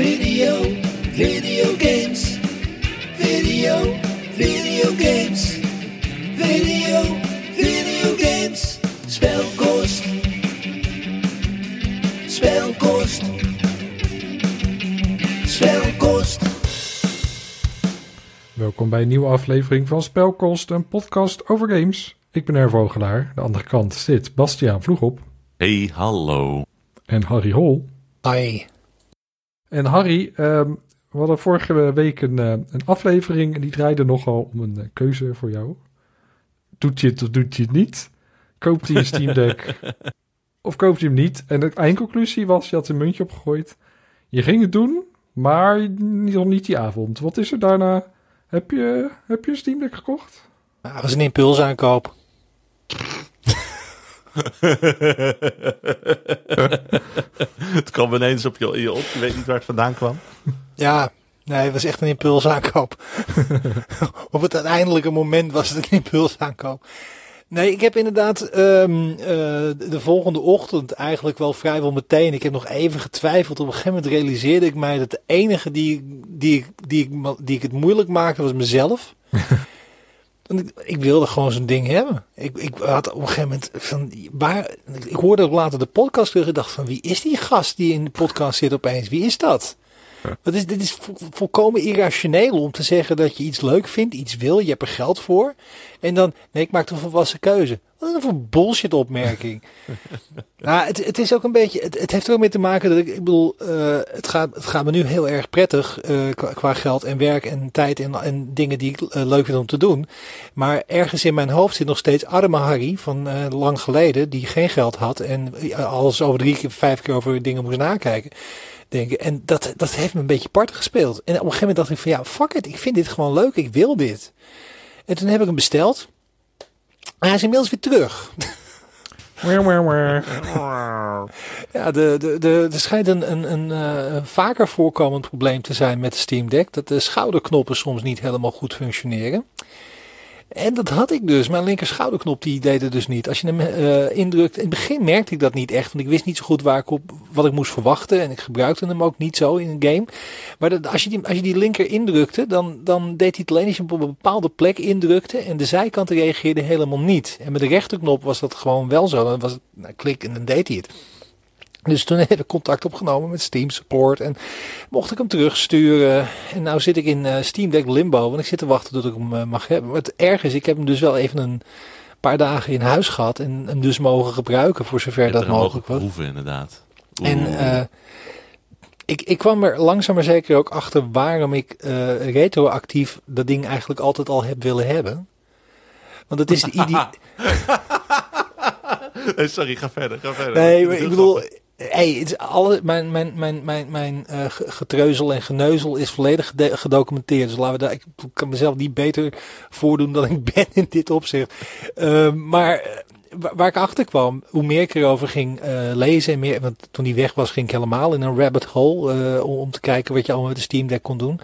Video, video games. Video, video games. Video, video games. Spelkost. Spelkost. Spelkost. Welkom bij een nieuwe aflevering van Spelkost, een podcast over games. Ik ben Ervogelaar. De andere kant zit Bastiaan Vloegop Hey, hallo. en Harry Hol. Ai. En Harry, ehm, we hadden vorige week een, eh, een aflevering en die draaide nogal om een eh, keuze voor jou. Doet je het of doet je het niet? Koopt hij een Steam Deck of koopt hij hem niet? En de eindconclusie was, je had een muntje opgegooid. Je ging het doen, maar nog niet die avond. Wat is er daarna? Heb je, heb je een Steam Deck gekocht? Nou, dat was een impulsaankoop. Het kwam ineens op je, op. Je weet niet waar het vandaan kwam. Ja, nee, het was echt een impulsaankoop. Op het uiteindelijke moment was het een impulsaankoop. Nee, ik heb inderdaad ehm, eh, de volgende ochtend eigenlijk wel vrijwel meteen. Ik heb nog even getwijfeld. Op een gegeven moment realiseerde ik mij dat de enige die, die, die, die, die ik het moeilijk maakte was mezelf. Want ik, ik wilde gewoon zo'n ding hebben. Ik, ik had op een gegeven moment van waar. Ik hoorde ook later de podcast terug en dacht van wie is die gast die in de podcast zit opeens? Wie is dat? Dat is, dit is vo- volkomen irrationeel om te zeggen dat je iets leuk vindt, iets wil, je hebt er geld voor. En dan, nee, ik maak een volwassen keuze. Wat een bullshit opmerking. nou, het, het is ook een beetje, het, het heeft er ook mee te maken dat ik, ik bedoel, eh, het, gaat, het gaat me nu heel erg prettig eh, qua, qua geld en werk en tijd en, en dingen die ik eh, leuk vind om te doen. Maar ergens in mijn hoofd zit nog steeds arme Harry van lang geleden, die geen geld had en alles over drie keer, vijf keer over dingen moest nakijken denken. En dat, dat heeft me een beetje parten gespeeld. En op een gegeven moment dacht ik van ja, fuck it, ik vind dit gewoon leuk, ik wil dit. En toen heb ik hem besteld. Maar hij is inmiddels weer terug. Ja, de, de, de, er schijnt een, een, een eh, vaker voorkomend probleem te zijn met de Steam Deck. Dat de schouderknoppen soms niet helemaal goed functioneren. En dat had ik dus. Mijn linker schouderknop die deed het dus niet. Als je hem eh, indrukt. In het begin merkte ik dat niet echt. Want ik wist niet zo goed waar ik op, wat ik moest verwachten. En ik gebruikte hem ook niet zo in een game. Maar als, je die, als je die linker indrukte. Dan, dan deed hij het alleen als je hem op een bepaalde plek indrukte. En de zijkanten reageerden helemaal niet. En met de rechterknop was dat gewoon wel zo. Dan was het nou, klik en dan deed hij het. Dus toen heb ik contact opgenomen met Steam Support en mocht ik hem terugsturen. En nou zit ik in eh, Steam Deck Limbo, want ik zit te wachten tot ik hem eh, mag hebben. Maar het erg is, ik heb hem dus wel even een paar dagen in huis gehad en hem dus mogen gebruiken voor zover dat mogelijk was. proeven, inderdaad. En eh, ik, ik kwam er langzaam maar zeker ook achter waarom ik retroactief dat ding eigenlijk altijd al heb willen hebben. Want het is de idee. Nee, sorry, ga verder. Ga verder. Nee, maar ik bedoel, grappig. Hey, mijn, mijn, mijn, mijn, mijn eh, ge- getreuzel en geneuzel is volledig gedocumenteerd. Dus laten we daar, ik kan mezelf niet beter voordoen dan ik ben in dit opzicht. Uh, maar eh, waar, ik achter kwam, hoe meer ik erover ging uh, lezen en meer, want toen die weg was, ging ik helemaal in een rabbit hole om te kijken wat je allemaal met de Steam Deck kon doen.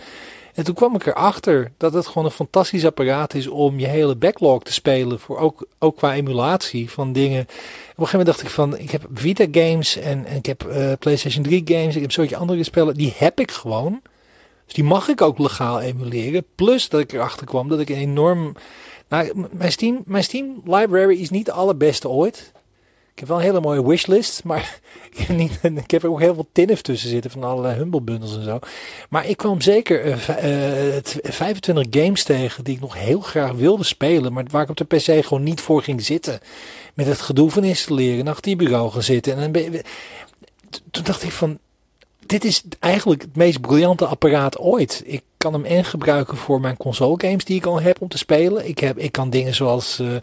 En toen kwam ik erachter dat het gewoon een fantastisch apparaat is om je hele backlog te spelen. Voor ook, ook qua emulatie van dingen. Op een gegeven moment dacht ik van, ik heb Vita games en, en ik heb uh, PlayStation 3 games. Ik heb soortje andere spellen. Die heb ik gewoon. Dus die mag ik ook legaal emuleren. Plus dat ik erachter kwam dat ik een enorm... Nou, mijn Steam, mijn Steam library is niet de allerbeste ooit. Ik heb wel een hele mooie wishlist, maar ik heb, er ook heel veel tinnef tussen zitten van allerlei Humble bundles en zo. Maar ik kwam zeker uh, uh, 25 games tegen die ik nog heel graag wilde spelen, maar waar ik op de PC gewoon niet voor ging zitten. Met het gedoe van installeren, achter die bureau gaan zitten. En toen dacht ik van, dit is eigenlijk het meest briljante apparaat ooit. Ik kan hem en gebruiken voor mijn console games die ik al heb om te spelen. Ik, heb, ik kan dingen zoals... Uh,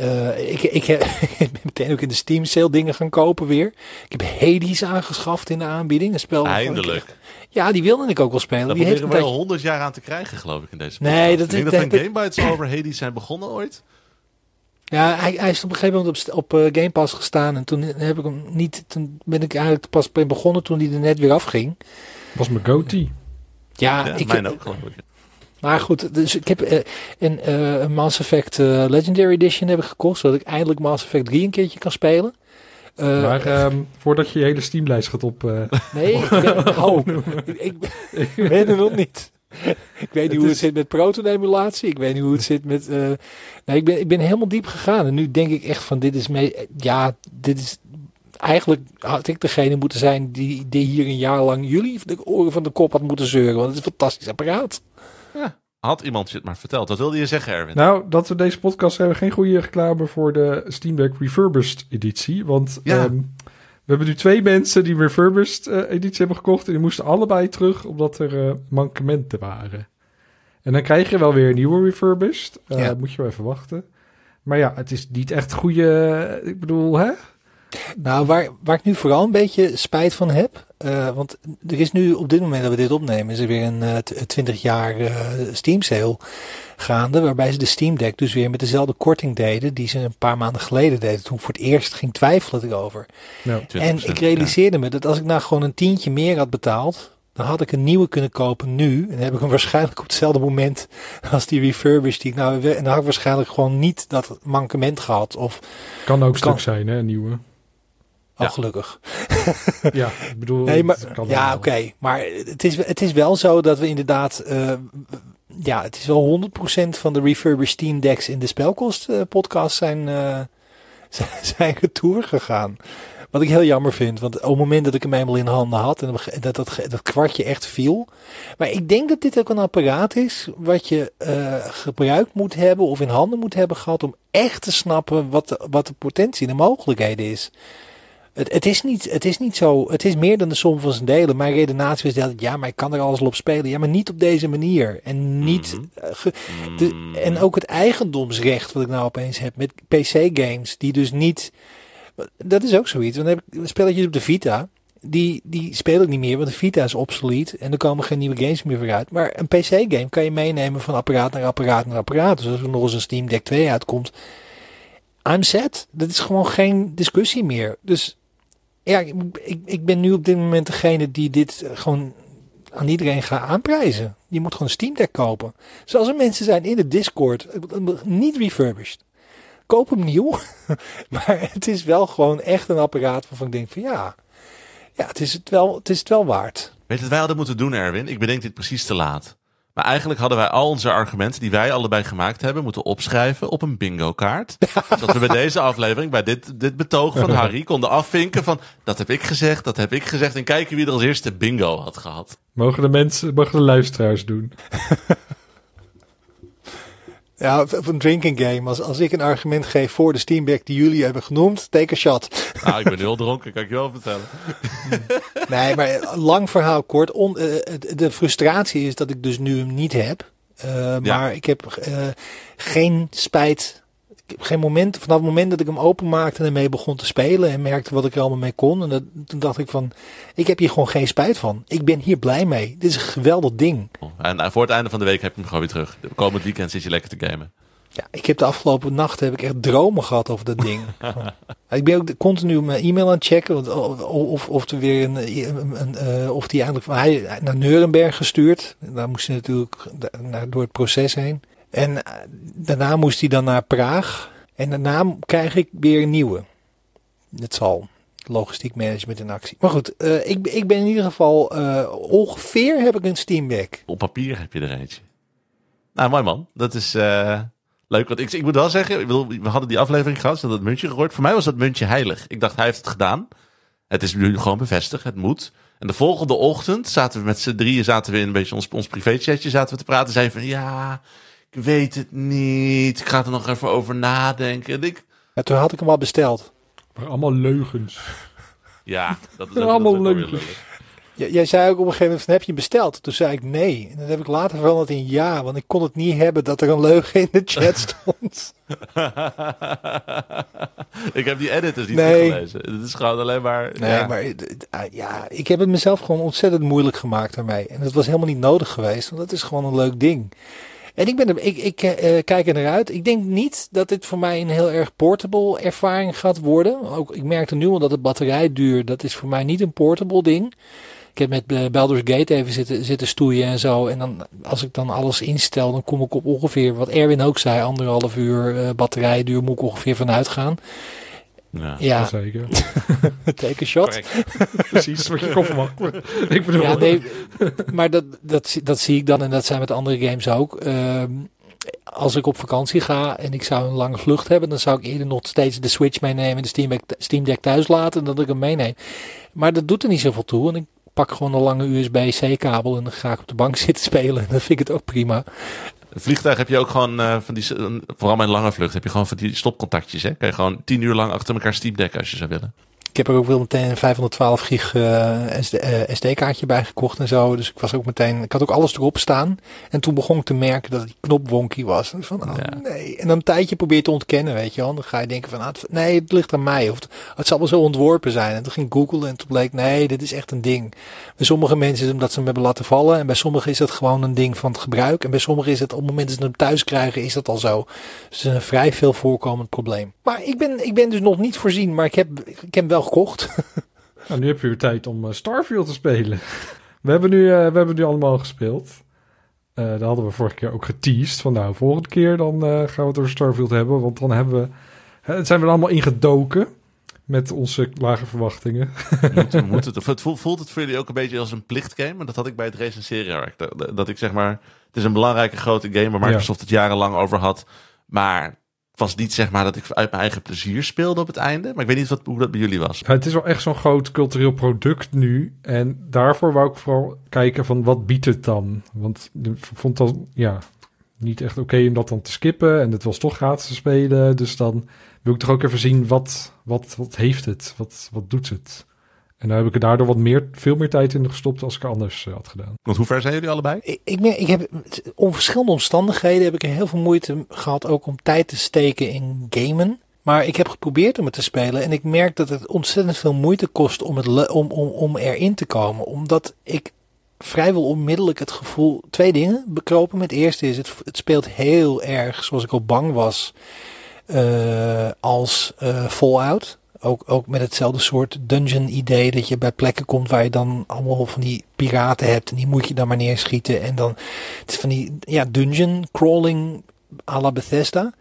uh, ik, ik, heb, ik ben meteen ook in de Steam sale dingen gaan kopen weer. Ik heb Hades aangeschaft in de aanbieding. Een spel Eindelijk. Ik, ja, die wilde ik ook wel spelen. Daar die heeft we wel honderd jaar aan te krijgen, geloof ik, in deze podcast. Nee, dat, ik denk dat, dat, dat Game Bites over Hades zijn begonnen ooit. Ja, hij, hij is op een gegeven moment op, op uh, Game Pass gestaan. En toen heb ik hem niet. Toen ben ik eigenlijk pas begonnen toen hij er net weer afging. Was mijn goatee. Ja, ja ik, mijn ook geloof ik. Maar goed, dus ik heb uh, een, uh, Mass Effect uh, Legendary Edition heb ik gekocht, zodat ik eindelijk Mass Effect 3 een keertje kan spelen. Eh, maar ehm, voordat je je hele Steamlijst gaat op... eh, nee, ik ben, oh, ik, ik ben er nog niet. Ik weet niet Het hoe het zit met Proton-emulatie. Ik weet niet hoe het zit met... eh, nee, ik ben, ik ben helemaal diep gegaan. En nu denk ik echt van, dit is mee... Ja, dit is... Eigenlijk had ik degene moeten zijn die, die hier een jaar lang jullie de oren van de kop had moeten zeuren. Want het is een fantastisch apparaat. Had iemand je het maar verteld. Wat wilde je zeggen, Erwin? Nou, dat we deze podcast hebben geen goede reclame voor de Steam Deck Refurbished editie. Want Ja. ehm, we hebben nu twee mensen die Refurbished eh, editie hebben gekocht. En die moesten allebei terug omdat er eh, mankementen waren. En dan krijg je wel weer een nieuwe Refurbished. Eh, Ja. Moet je wel even wachten. Maar ja, het is niet echt goede... Ik bedoel, hè? Nou, waar, waar ik nu vooral een beetje spijt van heb. eh, want er is nu op dit moment dat we dit opnemen, is er weer een eh, t- 20 jaar eh, Steam sale gaande. Waarbij ze de Steam Deck dus weer met dezelfde korting deden die ze een paar maanden geleden deden. Toen ik voor het eerst ging twijfelen erover. 20%, En ik realiseerde me dat als ik nou gewoon een tientje meer had betaald. Dan had ik een nieuwe kunnen kopen nu. En dan heb ik hem waarschijnlijk op hetzelfde moment als die refurbished die ik nou. En dan had ik waarschijnlijk gewoon niet dat mankement gehad. Of, kan ook Kan. stuk zijn, hè? Een nieuwe. Oh Ja. gelukkig. Ja, ik bedoel... Nee, maar, ja, oké. Maar het is, het is wel zo dat we inderdaad... eh, ja, het is wel 100% van de refurbished Steam Decks in de Spelkost eh, podcast zijn, eh, zijn, zijn retour gegaan. Wat ik heel jammer vind. Want op het moment dat ik hem eenmaal in handen had... en dat, dat, dat kwartje echt viel... Maar ik denk dat dit ook een apparaat is... wat je gebruikt moet hebben... of in handen moet hebben gehad... om echt te snappen wat de, wat de potentie en de mogelijkheden is. Het, het, is niet, het is niet zo, het is meer dan de som van zijn delen. Mijn redenatie is dat, ja, maar ik kan er alles op spelen. Ja, maar niet op deze manier. En niet, Mhm. eh, ge- de, en ook het eigendomsrecht wat ik nou opeens heb met PC-games, die dus niet, dat is ook zoiets. Dan heb ik spelletjes op de Vita, die, die speel ik niet meer, want de Vita is obsolet en er komen geen nieuwe games meer vooruit. Maar een PC-game kan je meenemen van apparaat naar apparaat naar apparaat. Dus als er nog eens een Steam Deck 2 uitkomt, I'm set. Dat is gewoon geen discussie meer. Dus ja, ik, ik, ben nu op dit moment degene die dit eh, gewoon aan iedereen gaat aanprijzen. Je moet gewoon Steam Deck kopen. Zoals er mensen zijn in de Discord, eh, niet refurbished. Koop hem nieuw. maar het is wel gewoon echt een apparaat waarvan ik denk van ja, ja het, is het, wel, het is het wel waard. Weet je wat wij hadden moeten doen, Erwin? Ik bedenk dit precies te laat. Maar eigenlijk hadden wij al onze argumenten die wij allebei gemaakt hebben, moeten opschrijven op een bingo kaart. zodat we bij deze aflevering, bij dit, dit betoog van Harry, konden afvinken van dat heb ik gezegd, dat heb ik gezegd. En kijken wie er als eerste bingo had gehad. Mogen de mensen, mogen de luisteraars doen. Ja, of een drinking game. Als, als ik een argument geef voor de Steam Deck die jullie hebben genoemd, take a shot. Nou, ik ben heel dronken, kan ik je wel vertellen. Nee, maar lang verhaal kort. On, eh, het- de frustratie is dat ik dus nu hem niet heb. Eh, Maar ik heb eh, geen spijt. Geen moment, vanaf het moment dat ik hem openmaakte en ermee begon te spelen en merkte wat ik er allemaal mee kon. En dat, toen dacht ik van, ik heb hier gewoon geen spijt van. Ik ben hier blij mee. Dit is een geweldig ding. En eh, voor het einde van de week heb je hem gewoon weer terug. Komend weekend zit je lekker te gamen. Ja, ik heb de afgelopen nachten heb ik echt dromen gehad over dat ding. ik ben ook continu mijn e-mail aan het checken. Want, of, of, of er weer een, een, een, eh, of die eigenlijk van hij naar Nuremberg gestuurd. Daar moest hij natuurlijk naar, door het proces heen. En eh, daarna moest hij dan naar Praag. En daarna krijg ik weer een nieuwe. Het zal. Logistiek management in actie. Maar goed, eh, ik, ik ben in ieder geval eh, ongeveer heb ik een Steam Deck. Op papier heb je er eentje. Nou, mooi man. Dat is leuk. Want ik, ik moet wel zeggen, we hadden die aflevering gehad, ze dat muntje gegooid. Voor mij was dat muntje heilig. Ik dacht, hij heeft het gedaan. Het is nu gewoon bevestigd, het moet. En de volgende ochtend zaten we met z'n drieën, zaten we in een beetje ons, ons privéchatje, zaten we te praten. Zeiden van, ja, ik weet het niet. Ik ga er nog even over nadenken. En ik, Ja, toen had ik hem al besteld. Maar allemaal leugens. ja, dat is ook- allemaal dat leugens. Jij zei ook op een gegeven moment van heb je besteld? Toen zei ik nee. En dan heb ik later veranderd in ja, want ik kon het niet hebben dat er een leugen in de chat stond. ik heb die editors niet Nee. gelezen. Het is gewoon alleen maar... Nee, ja. maar ah, ja, ik heb het mezelf gewoon ontzettend moeilijk gemaakt daarmee. En dat was helemaal niet nodig geweest, want dat is gewoon een leuk ding. En ik, ben er, ik, ik eh, kijk er naar uit. Ik denk niet dat dit voor mij een heel erg portable ervaring gaat worden. Ook, ik merkte nu al dat de batterijduur, dat is voor mij niet een portable ding. Ik heb met eh, Baldur's Gate even zitten, zitten stoeien en zo. En dan, als ik dan alles instel, dan kom ik op ongeveer, wat Erwin ook zei, anderhalf uur eh, batterijduur moet ik ongeveer vanuit gaan. Ja. Ja, Zeker. take a shot. Precies, wat je koffer mag. Ik bedoel, Ja, nee, maar dat, dat, zie- dat zie ik dan en dat zijn met andere games ook. Ehm, als ik op vakantie ga en ik zou een lange vlucht hebben, dan zou ik eerder nog steeds de Switch meenemen en de Steam Deck, Steam Deck thuis laten dan dat ik hem meeneem. Maar dat doet er niet zoveel toe. En ik pak gewoon een lange USB-C-kabel en dan ga ik op de bank zitten spelen. En dan vind ik het ook prima. Vliegtuig heb je ook gewoon eh, van die, vooral een lange vlucht, heb je gewoon van die stopcontactjes. Hè? Kan je gewoon tien uur lang achter elkaar Steam Deck als je zou willen. Ik heb er ook wel meteen een 512 gig eh, SD, eh, SD-kaartje bij gekocht en zo. Dus ik was ook meteen, ik had ook alles erop staan. En toen begon ik te merken dat die knop wonky was. En van, oh Ja. nee. En dan een tijdje probeer je te ontkennen, weet je wel. Dan ga je denken van, ah, het- nee, het ligt aan mij. Of het, het zal wel zo ontworpen zijn. En toen ging ik googlen en toen bleek, nee, dit is echt een ding. Bij sommige mensen is het omdat ze hem hebben laten vallen. En bij sommigen is het gewoon een ding van het gebruik. En bij sommigen is het op het moment dat ze hem thuis krijgen, is dat al zo. Dus het is een vrij veel voorkomend probleem. Maar ik ben, ik ben dus nog niet voorzien, maar ik heb, ik heb hem wel gekocht. Nou, nu heb je weer tijd om eh, Starfield te spelen. We hebben nu, eh, we hebben nu allemaal gespeeld. Eh daar hadden we vorige keer ook geteased. Van nou, volgende keer dan eh, gaan we het over Starfield hebben. Want dan hebben we, eh, zijn we er allemaal ingedoken. Met onze lage verwachtingen. Moet, moet het, het voelt, voelt het voor jullie ook een beetje als een plichtgame? En dat had ik bij het recenseren. Dat, dat ik zeg maar, het is een belangrijke grote game waar Microsoft het jarenlang over had. Maar het was niet zeg maar dat ik uit mijn eigen plezier speelde op het einde. Maar ik weet niet wat, hoe dat bij jullie was. Het is wel echt zo'n groot cultureel product nu. En daarvoor wou ik vooral kijken van wat biedt het dan? Want ik vond dat ja, niet echt oké om dat dan te skippen. En het was toch gratis te spelen. Dus dan wil ik toch ook even zien wat, wat, wat heeft het? Wat, wat doet het? En daar heb ik er daardoor wat meer, veel meer tijd in gestopt als ik anders eh, had gedaan. Want hoe ver zijn jullie allebei? Ik, ik, ben, ik heb om verschillende omstandigheden heb ik heel veel moeite gehad ook om tijd te steken in gamen. Maar ik heb geprobeerd om het te spelen en ik merk dat het ontzettend veel moeite kost om, het, om, om, om erin te komen. Omdat ik vrijwel onmiddellijk het gevoel, twee dingen bekropen. Met het eerste is, het, het speelt heel erg zoals ik al bang was eh, als eh, Fallout. Ook, ook met hetzelfde soort dungeon idee dat je bij plekken komt waar je dan allemaal van die piraten hebt en die moet je dan maar neerschieten. En dan het is van die ja, dungeon crawling à la Bethesda.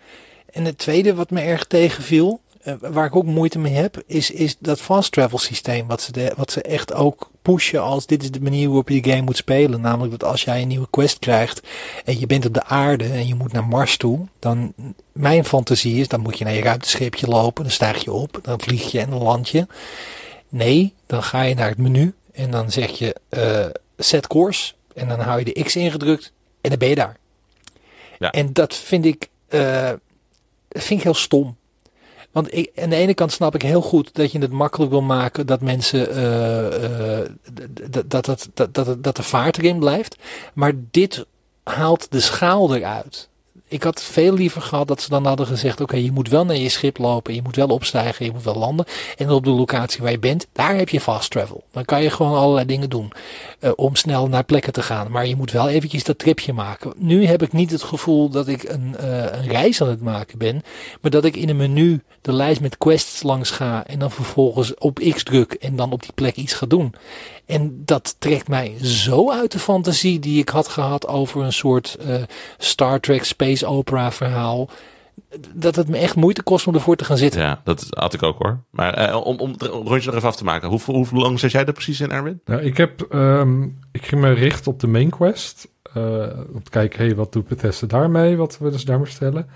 En het tweede wat me erg tegenviel, eh, waar ik ook moeite mee heb, is, is dat fast travel systeem. Wat ze, wat ze echt ook pushen als dit is de manier waarop je de game moet spelen. Namelijk dat als jij een nieuwe quest krijgt en je bent op de aarde en je moet naar Mars toe. Dan, mijn fantasie is, dan moet je naar je ruimteschipje lopen. Dan stijg je op, dan vlieg je en dan land je. Nee, dan ga je naar het menu en dan zeg je eh, set course. En dan hou je de X ingedrukt en dan ben je daar. Ja. En dat vind ik, dat vind ik heel stom. Want ik, aan de ene kant snap ik heel goed dat je het makkelijk wil maken dat mensen eh, eh, dat, dat, dat, dat, dat de vaart erin blijft. Maar dit haalt de schaal eruit. Ik had veel liever gehad dat ze dan hadden gezegd: Oké, je moet wel naar je schip lopen, je moet wel opstijgen, je moet wel landen. En op de locatie waar je bent, daar heb je fast travel. Dan kan je gewoon allerlei dingen doen eh, om snel naar plekken te gaan. Maar je moet wel eventjes dat tripje maken. Nu heb ik niet het gevoel dat ik een, eh, een reis aan het maken ben, maar dat ik in een menu de lijst met quests langs ga en dan vervolgens op X druk en dan op die plek iets ga doen. En dat trekt mij zo uit de fantasie die ik had gehad over een soort eh, Star Trek space opera verhaal. Dat het me echt moeite kost om ervoor te gaan zitten. Ja, dat had ik ook hoor. Maar eh, om, om het rondje nog even af te maken. Hoe, hoe lang zit jij er precies in, Erwin? Nou, ik heb, ehm, ik ging me richten op de main quest. eh, om te kijken, hey, wat doet Bethesda daarmee? Wat willen ze daarmee stellen?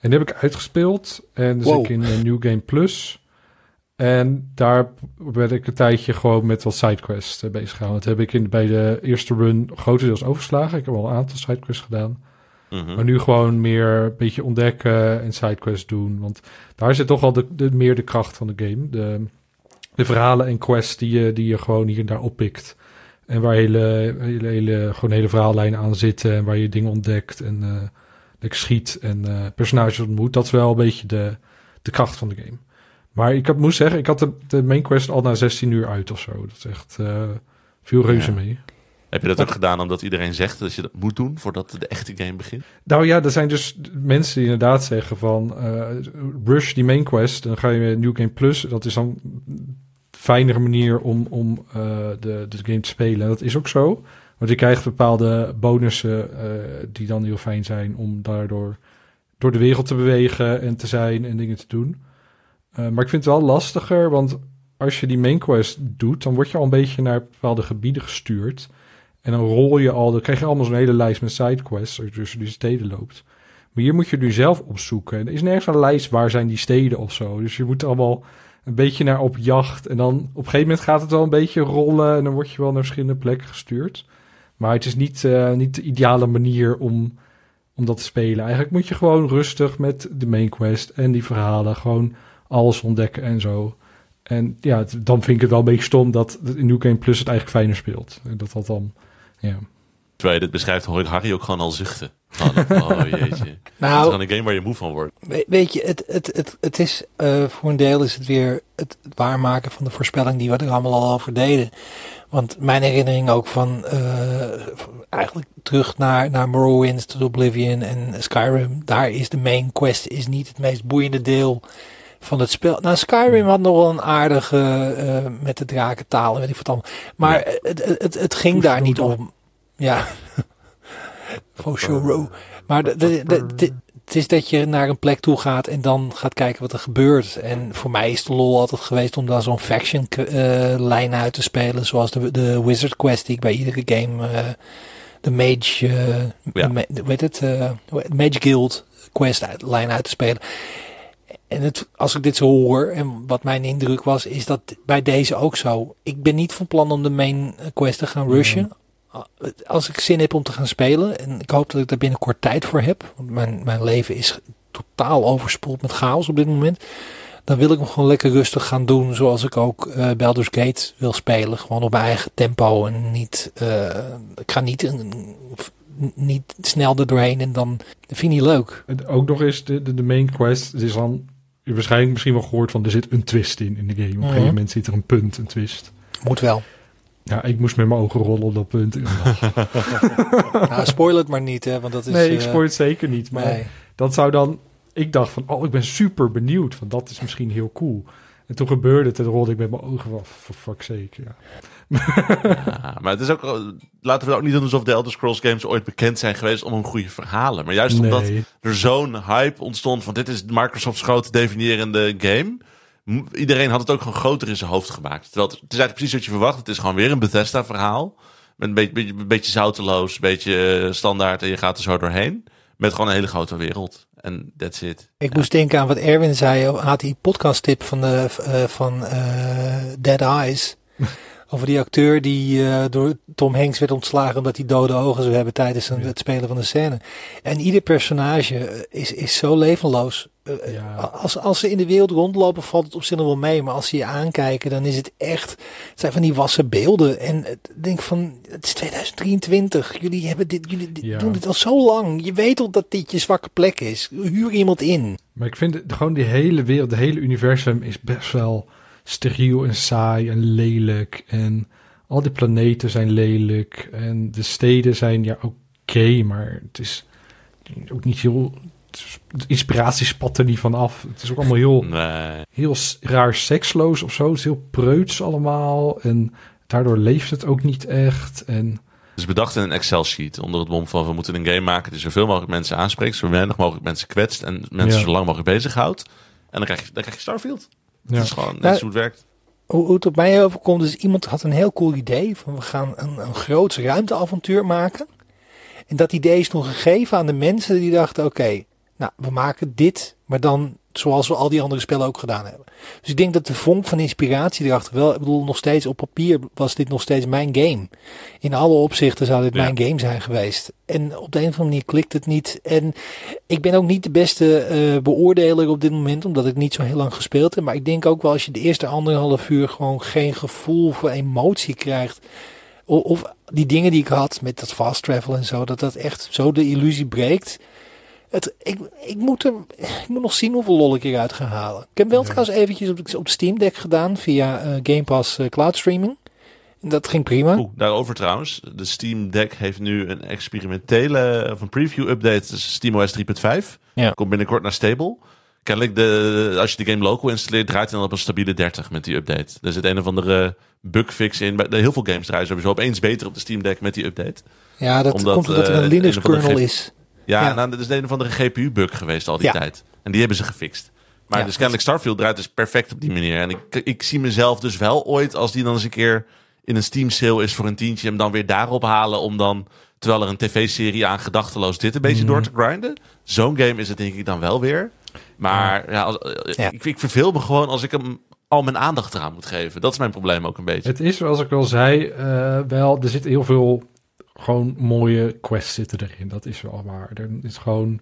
En die heb ik uitgespeeld. En dus Wow. ik in een New Game Plus. En daar werd ik een tijdje gewoon met wat sidequests eh, bezig gehouden. Dat heb ik in, bij de eerste run grotendeels overgeslagen. Ik heb al een aantal sidequests gedaan. Mhm. Maar nu gewoon meer een beetje ontdekken en sidequests doen. Want daar zit toch al de, de, meer de kracht van de game. De, de verhalen en quests die je, die je gewoon hier en daar oppikt. En waar hele, hele, hele, gewoon hele verhaallijnen aan zitten. En waar je dingen ontdekt en lekker schiet en eh, personages ontmoet. Dat is wel een beetje de, de kracht van de game. Maar ik had, moest zeggen, ik had de, de main quest al na 16 uur uit of zo. Dat is echt eh, veel reuze Ja. mee. Heb je dat ook gedaan omdat iedereen zegt dat je dat moet doen voordat de echte game begint? Nou ja, er zijn dus mensen die inderdaad zeggen van eh, rush die main quest, dan ga je met New Game Plus. Dat is dan een fijnere manier om, om eh, de, de game te spelen. En dat is ook zo. Want je krijgt bepaalde bonussen die dan heel fijn zijn om daardoor door de wereld te bewegen en te zijn en dingen te doen. Eh, maar ik vind het wel lastiger, want als je die main quest doet, dan word je al een beetje naar bepaalde gebieden gestuurd. En dan rol je al, dan krijg je allemaal zo'n hele lijst met sidequests als je tussen die steden loopt. Maar hier moet je nu zelf opzoeken. En er is nergens een lijst waar zijn die steden of zo. Dus je moet allemaal een beetje naar op jacht. En dan op een gegeven moment gaat het wel een beetje rollen. En dan word je wel naar verschillende plekken gestuurd. Maar het is niet, eh, niet de ideale manier om, om dat te spelen. Eigenlijk moet je gewoon rustig met de main quest en die verhalen gewoon alles ontdekken en zo. En ja, het- dan vind ik het wel een beetje stom dat in New Game Plus het eigenlijk fijner speelt. En Dat dat dan, ja. Terwijl je dit beschrijft, hoor ik Harry ook gewoon al zuchten. Oh jeetje. Het is Nou, gewoon een game waar je moe van wordt. We- Weet je, het, het, het, het is eh, voor een deel is het weer het, het waarmaken van de voorspelling die we er allemaal al over deden. Want mijn herinnering ook van, eh, van eigenlijk terug naar, naar Morrowind, tot Oblivion en Skyrim. Daar is de main quest is niet het meest boeiende deel van het spel. Nou, Skyrim had nog wel een aardige eh, met de draken weet ik wat allemaal. Maar het, het, het, het ging daar niet om. Ja. Sure. Maar het is dat je naar een plek toe gaat en dan gaat kijken wat er gebeurt. En voor mij is de lol altijd geweest om dan zo'n faction eh, lijn uit te spelen. Zoals de, de Wizard Quest die ik bij iedere game, eh, de Mage, Ja. de heet het, Mage Guild Quest uit, lijn uit te spelen. En het, als ik dit zo hoor, en wat mijn indruk was, is dat bij deze ook zo. Ik ben niet van plan om de main quest te gaan rushen. Als ik zin heb om te gaan spelen, en ik hoop dat ik daar binnenkort tijd voor heb, want mijn, mijn leven is totaal overspoeld met chaos op dit moment. Dan wil ik hem gewoon lekker rustig gaan doen, zoals ik ook eh Baldur's Gate wil spelen. Gewoon op mijn eigen tempo en niet, eh, ik ga niet, een- niet snel er doorheen en dan dat vind ik niet leuk. Ook nog eens de, de, de main quest. Het is dan, waarschijnlijk misschien wel gehoord van er zit een twist in in de game. Op een Mhm. gegeven moment zit er een punt, een twist. Moet wel. Ja, ik moest met mijn ogen rollen op dat punt. nou, spoil het maar niet, hè, want dat is... nee, ik eh, spoor het zeker niet. Maar nee. dat zou dan... Ik dacht van, oh, ik ben super benieuwd. Want dat is misschien heel cool. En toen gebeurde het en rolde ik met mijn ogen van, fuck's sake, ja. Ja, maar het is ook, laten we ook niet doen alsof de Elder Scrolls games ooit bekend zijn geweest om hun goede verhalen. Maar juist omdat Nee, er zo'n hype ontstond van dit is Microsoft's grote definiërende game. Iedereen had het ook gewoon groter in zijn hoofd gemaakt. Terwijl het, het is eigenlijk precies wat je verwacht. Het is gewoon weer een Bethesda verhaal. Met een beetje, beetje, beetje zouteloos, een beetje eh, standaard en je gaat er zo doorheen. Met gewoon een hele grote wereld. En that's it. Ik moest denken aan wat Erwin zei. Had die podcast tip van, de, eh, van eh, Dead Eyes. Over die acteur die eh, door Tom Hanks werd ontslagen omdat hij dode ogen zou hebben tijdens een- het spelen van de scène. En ieder personage eh, is, is zo levenloos. Eh, Ja. als, als ze in de wereld rondlopen valt het op zich nog wel mee. Maar als ze je aankijken dan is het echt... Het zijn van die wassen beelden. En ik denk van, het is 2023. Jullie, hebben dit, jullie Ja. doen dit al zo lang. Je weet al dat dit je zwakke plek is. Huur iemand in. Maar ik vind het, gewoon die hele wereld, de hele universum is best wel steriel en saai en lelijk. En al die planeten zijn lelijk. En de steden zijn ja oké, maar het is ook niet heel... De inspiratie spat er niet van af. Het is ook allemaal heel, Nee. heel raar seksloos of zo. Het is heel preuts allemaal. En daardoor leeft het ook niet echt. En Het is bedacht in een Excel-sheet onder het mom van we moeten een game maken die zoveel mogelijk mensen aanspreekt, zo weinig mogelijk mensen kwetst en mensen Ja. zo lang mogelijk bezighoudt. En dan krijg je, dan krijg je Starfield. Ja. Dat is gewoon net Nou, hoe het werkt. Hoe, hoe het op mij overkomt, is iemand had een heel cool idee. Van we gaan een, een groot ruimteavontuur maken. En dat idee is toen gegeven aan de mensen die dachten, oké, nou, we maken dit, maar dan zoals we al die andere spellen ook gedaan hebben. Dus ik denk dat de vonk van inspiratie erachter wel, ik bedoel, nog steeds op papier was dit nog steeds mijn game. In alle opzichten zou dit Ja. mijn game zijn geweest. En op de een of andere manier klikt het niet. En ik ben ook niet de beste eh, beoordeler op dit moment, omdat ik niet zo heel lang gespeeld heb. Maar ik denk ook wel als je de eerste anderhalf uur gewoon geen gevoel voor emotie krijgt. o- Of die dingen die ik had met dat fast travel en zo, dat dat echt zo de illusie breekt. Het, ik, ik, moet er, ik moet nog zien hoeveel lol ik hieruit ga halen. Ik heb wel Ja. trouwens eventjes op, op Steam Deck gedaan via eh, Game Pass eh, Cloud Streaming. En dat ging prima. Oeh, daarover trouwens. De Steam Deck heeft nu een experimentele of een preview update. Dus SteamOS 3.5. Ja. Komt binnenkort naar stable. Kennelijk, de, als je de game local installeert, draait hij dan op een stabiele 30 met die update. Er zit een of andere bugfix in. Heel veel games draaien sowieso opeens beter op de Steam Deck met die update. Ja, dat Omdat, komt omdat er eh, een een Linux of andere kernel gif- is. Ja, Ja. Nou, dat is een of andere GPU-bug geweest al die Ja. tijd. En die hebben ze gefixt. Maar Ja, dus kennelijk Starfield draait dus perfect op die manier. En ik, ik zie mezelf dus wel ooit, als die dan eens een keer in een Steam sale is voor een tientje, hem dan weer daarop halen om dan, terwijl er een tv-serie aan gedachteloos dit een beetje Mhm. door te grinden. Zo'n game is het denk ik dan wel weer. Maar ja, als- eh. Ik, ik verveel me gewoon als ik hem al mijn aandacht eraan moet geven. Dat is mijn probleem ook een beetje. Het is, zoals ik al zei, eh, wel, er zit heel veel gewoon mooie quests zitten erin. Dat is wel maar. Er is gewoon,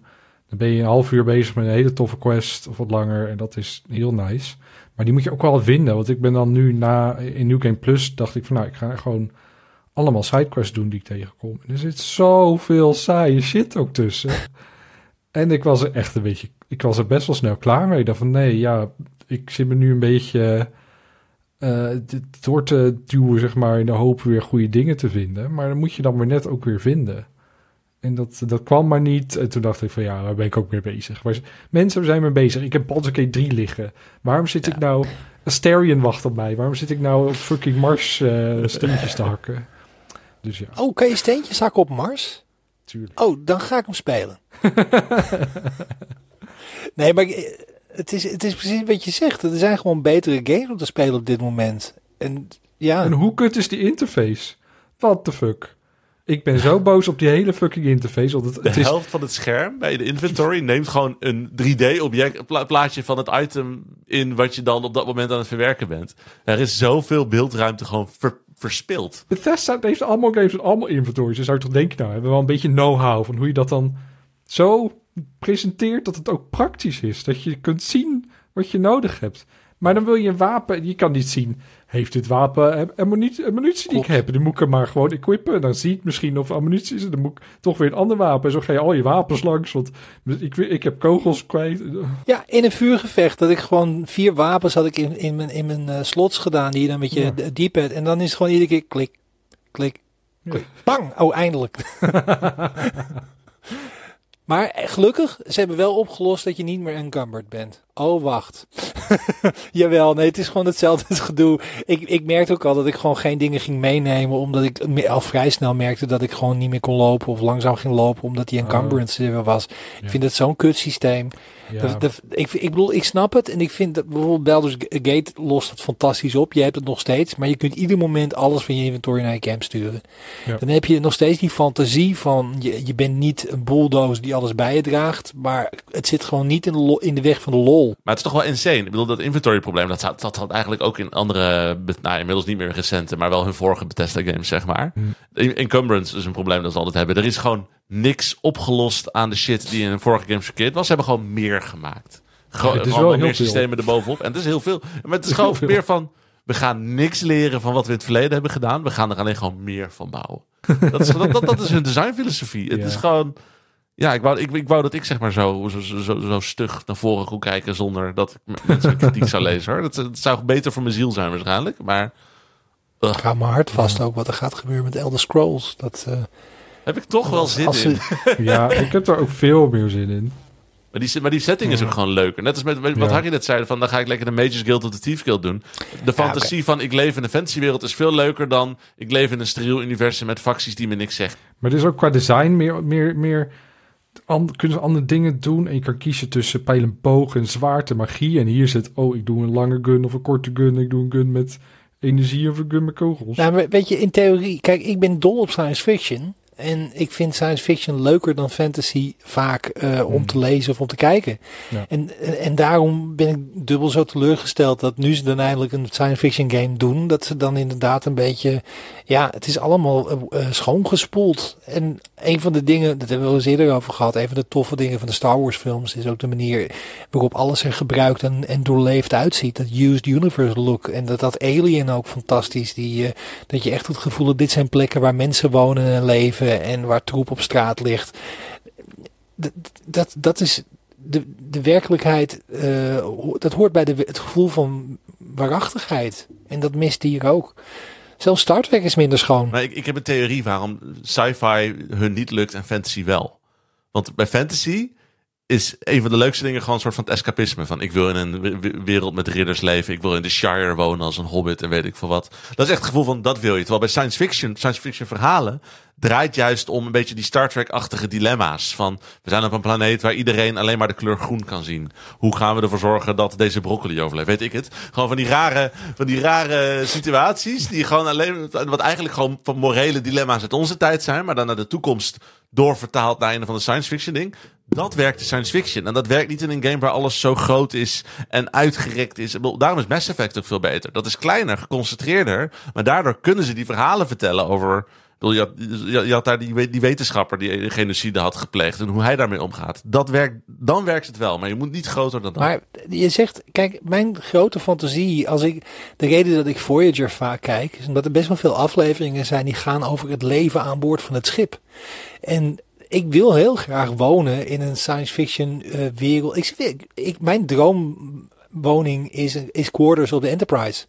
dan ben je een half uur bezig met een hele toffe quest of wat langer. En dat is heel nice. Maar die moet je ook wel vinden. Want ik ben dan nu na, in New Game Plus, dacht ik van nou, ik ga gewoon allemaal sidequests doen die ik tegenkom. En er zit zoveel saaie shit ook tussen. en ik was er echt een beetje, ik was er best wel snel klaar mee. Dacht van nee, ja, ik zit me nu een beetje eh, dit door te duwen, zeg maar, in de hoop weer goede dingen te vinden. Maar dan moet je dan weer net ook weer vinden. En dat, dat kwam maar niet. En toen dacht ik van ja, waar ben ik ook mee bezig? Maar mensen zijn mee bezig. Ik heb Baldur's Gate 3 liggen. Waarom zit ik nou... Asterion wacht op mij. Waarom zit ik nou op fucking Mars eh steentjes te hakken? Dus ja, Oh, kan je steentjes hakken op Mars? tuurlijk. Oh, dan ga ik hem spelen. nee, maar eh, het is, het is precies wat je zegt. Er zijn gewoon betere games om te spelen op dit moment. En ja, En hoe kut is die interface? What the fuck? Ik ben zo boos op die hele fucking interface. Want het, De is, helft van het scherm bij de inventory neemt gewoon een 3D-object, pla plaatje van het item in wat je dan op dat moment aan het verwerken bent. Er is zoveel beeldruimte gewoon ver- verspild. Bethesda heeft allemaal games en allemaal inventories. Dus zou je toch denken, nou, hebben we wel een beetje know-how van hoe je dat dan zo presenteert dat het ook praktisch is. Dat je kunt zien wat je nodig hebt. Maar dan wil je een wapen, je kan niet zien, heeft dit wapen am- ammunitie, ammunitie die ik heb? Dan moet ik hem maar gewoon equippen. Dan zie ik misschien of ammunitie is. en Dan moet ik toch weer een ander wapen. En zo ga je al je wapens langs, want ik, ik heb kogels kwijt. ja, in een vuurgevecht dat ik gewoon vier wapens had ik in, in mijn, in mijn eh, slots gedaan die je dan met je Ja. d-pad en dan is het gewoon iedere keer klik, klik, klik, bang. Oh, eindelijk. maar eh, gelukkig, ze hebben wel opgelost dat je niet meer encumbered bent. Oh, wacht. Jawel, nee, het is gewoon hetzelfde gedoe. Ik, ik merkte ook al dat ik gewoon geen dingen ging meenemen, omdat ik al vrij snel merkte dat ik gewoon niet meer kon lopen of langzaam ging lopen, omdat die Oh. encumbrance er was. Ik vind het zo'n kut systeem. Ja. De- de- ik, ik bedoel, ik snap het. En ik vind dat bijvoorbeeld Baldur's Gate lost het fantastisch op. Je hebt het nog steeds. Maar je kunt ieder moment alles van je inventory naar je camp sturen. Ja. Dan heb je nog steeds die fantasie van... Je, je bent niet een bulldozer die alles bij je draagt. Maar het zit gewoon niet in de, lo- in de weg van de lol. Maar het is toch wel insane. Ik bedoel, dat inventory probleem, dat, zat- dat had eigenlijk ook in andere, nou inmiddels niet meer recente, maar wel hun vorige Bethesda games, zeg maar. In- Encumbrance is een probleem dat ze altijd hebben. Er is gewoon niks opgelost aan de shit die in hun vorige games verkeerd was. Ze hebben gewoon meer gemaakt. Gewoon, het is gewoon wel wat heel meer veel. systemen erbovenop. En het is heel veel. Maar het is Heel gewoon veel. meer van, we gaan niks leren van wat we in het verleden hebben gedaan. We gaan er alleen gewoon meer van bouwen. Dat is, dat, dat, dat is hun designfilosofie. Het Ja. is gewoon... Ja, ik wou, ik, ik wou dat ik zeg maar zo, zo, zo, zo, stug naar voren kon kijken zonder dat ik mensen kritiek zou lezen hoor. Dat, dat zou beter voor mijn ziel zijn waarschijnlijk. Maar Ik hou mijn hart vast ook wat er gaat gebeuren met Elder Scrolls. Dat, eh, heb ik toch wel zin als in. ze- ja, ik heb er ook veel meer zin in. Maar die, maar die setting is ook gewoon leuker. Net als met wat Ja. Harry net zei, van dan ga ik lekker de Mages Guild of de Thieves Guild doen. De fantasie van ik leef in een fantasywereld is veel leuker dan ik leef in een steriel universum met facties die me niks zeggen. Maar het is ook qua design meer, meer, meer an- kunnen ze andere dingen doen. En je kan kiezen tussen pijl en boog en zwaard en magie. En hier zit, oh, ik doe een lange gun of een korte gun. Ik doe een gun met energie of een gun met kogels. Nou, weet je, in theorie, kijk, ik ben dol op science fiction. En ik vind science fiction leuker dan fantasy vaak eh, om te lezen of om te kijken. Ja. En, en, daarom ben ik dubbel zo teleurgesteld dat nu ze dan eindelijk een science fiction game doen. Dat ze dan inderdaad een beetje, ja, het is allemaal eh, eh, schoongespoeld. En een van de dingen, dat hebben we al eens eerder over gehad, een van de toffe dingen van de Star Wars films is ook de manier waarop alles er gebruikt en, en doorleefd uitziet. Dat used universe look. En dat dat Alien ook fantastisch, die... dat je echt het gevoel hebt, dit zijn plekken waar mensen wonen en leven en waar troep op straat ligt. Dat, dat, dat is de, de werkelijkheid, ho- dat hoort bij de, het gevoel van waarachtigheid. En dat mist hier ook. Zelfs Star Trek is minder schoon. Ik, heb een theorie waarom sci-fi hun niet lukt en fantasy wel. Want bij fantasy is een van de leukste dingen gewoon een soort van escapisme. Van ik wil in een wereld met ridders leven. Ik wil in de Shire wonen als een hobbit en weet ik veel wat. Dat is echt het gevoel van dat wil je. Terwijl bij science fiction, science fiction verhalen draait juist om een beetje die Star Trek-achtige dilemma's. Van we zijn op een planeet waar iedereen alleen maar de kleur groen kan zien. Hoe gaan we ervoor zorgen dat deze broccoli overleeft? Weet ik het. Gewoon van die rare, van die rare situaties die gewoon alleen, wat eigenlijk gewoon van morele dilemma's uit onze tijd zijn, maar dan naar de toekomst doorvertaald naar een van de science fiction ding. Dat werkt in science fiction. En dat werkt niet in een game waar alles zo groot is en uitgerekt is. Daarom is Mass Effect ook veel beter. Dat is kleiner, geconcentreerder. Maar daardoor kunnen ze die verhalen vertellen over. Je, had, had daar die, die wetenschapper die genocide had gepleegd. En hoe hij daarmee omgaat. Dat werkt, dan werkt het wel. Maar je moet niet groter dan dat. Maar je zegt, kijk, mijn grote fantasie, als ik, de reden dat ik Voyager vaak kijk, is omdat er best wel veel afleveringen zijn die gaan over het leven aan boord van het schip. En ik wil heel graag wonen in een science fiction eh, wereld. Ik, ik, mijn droomwoning is, is Quarters op de Enterprise.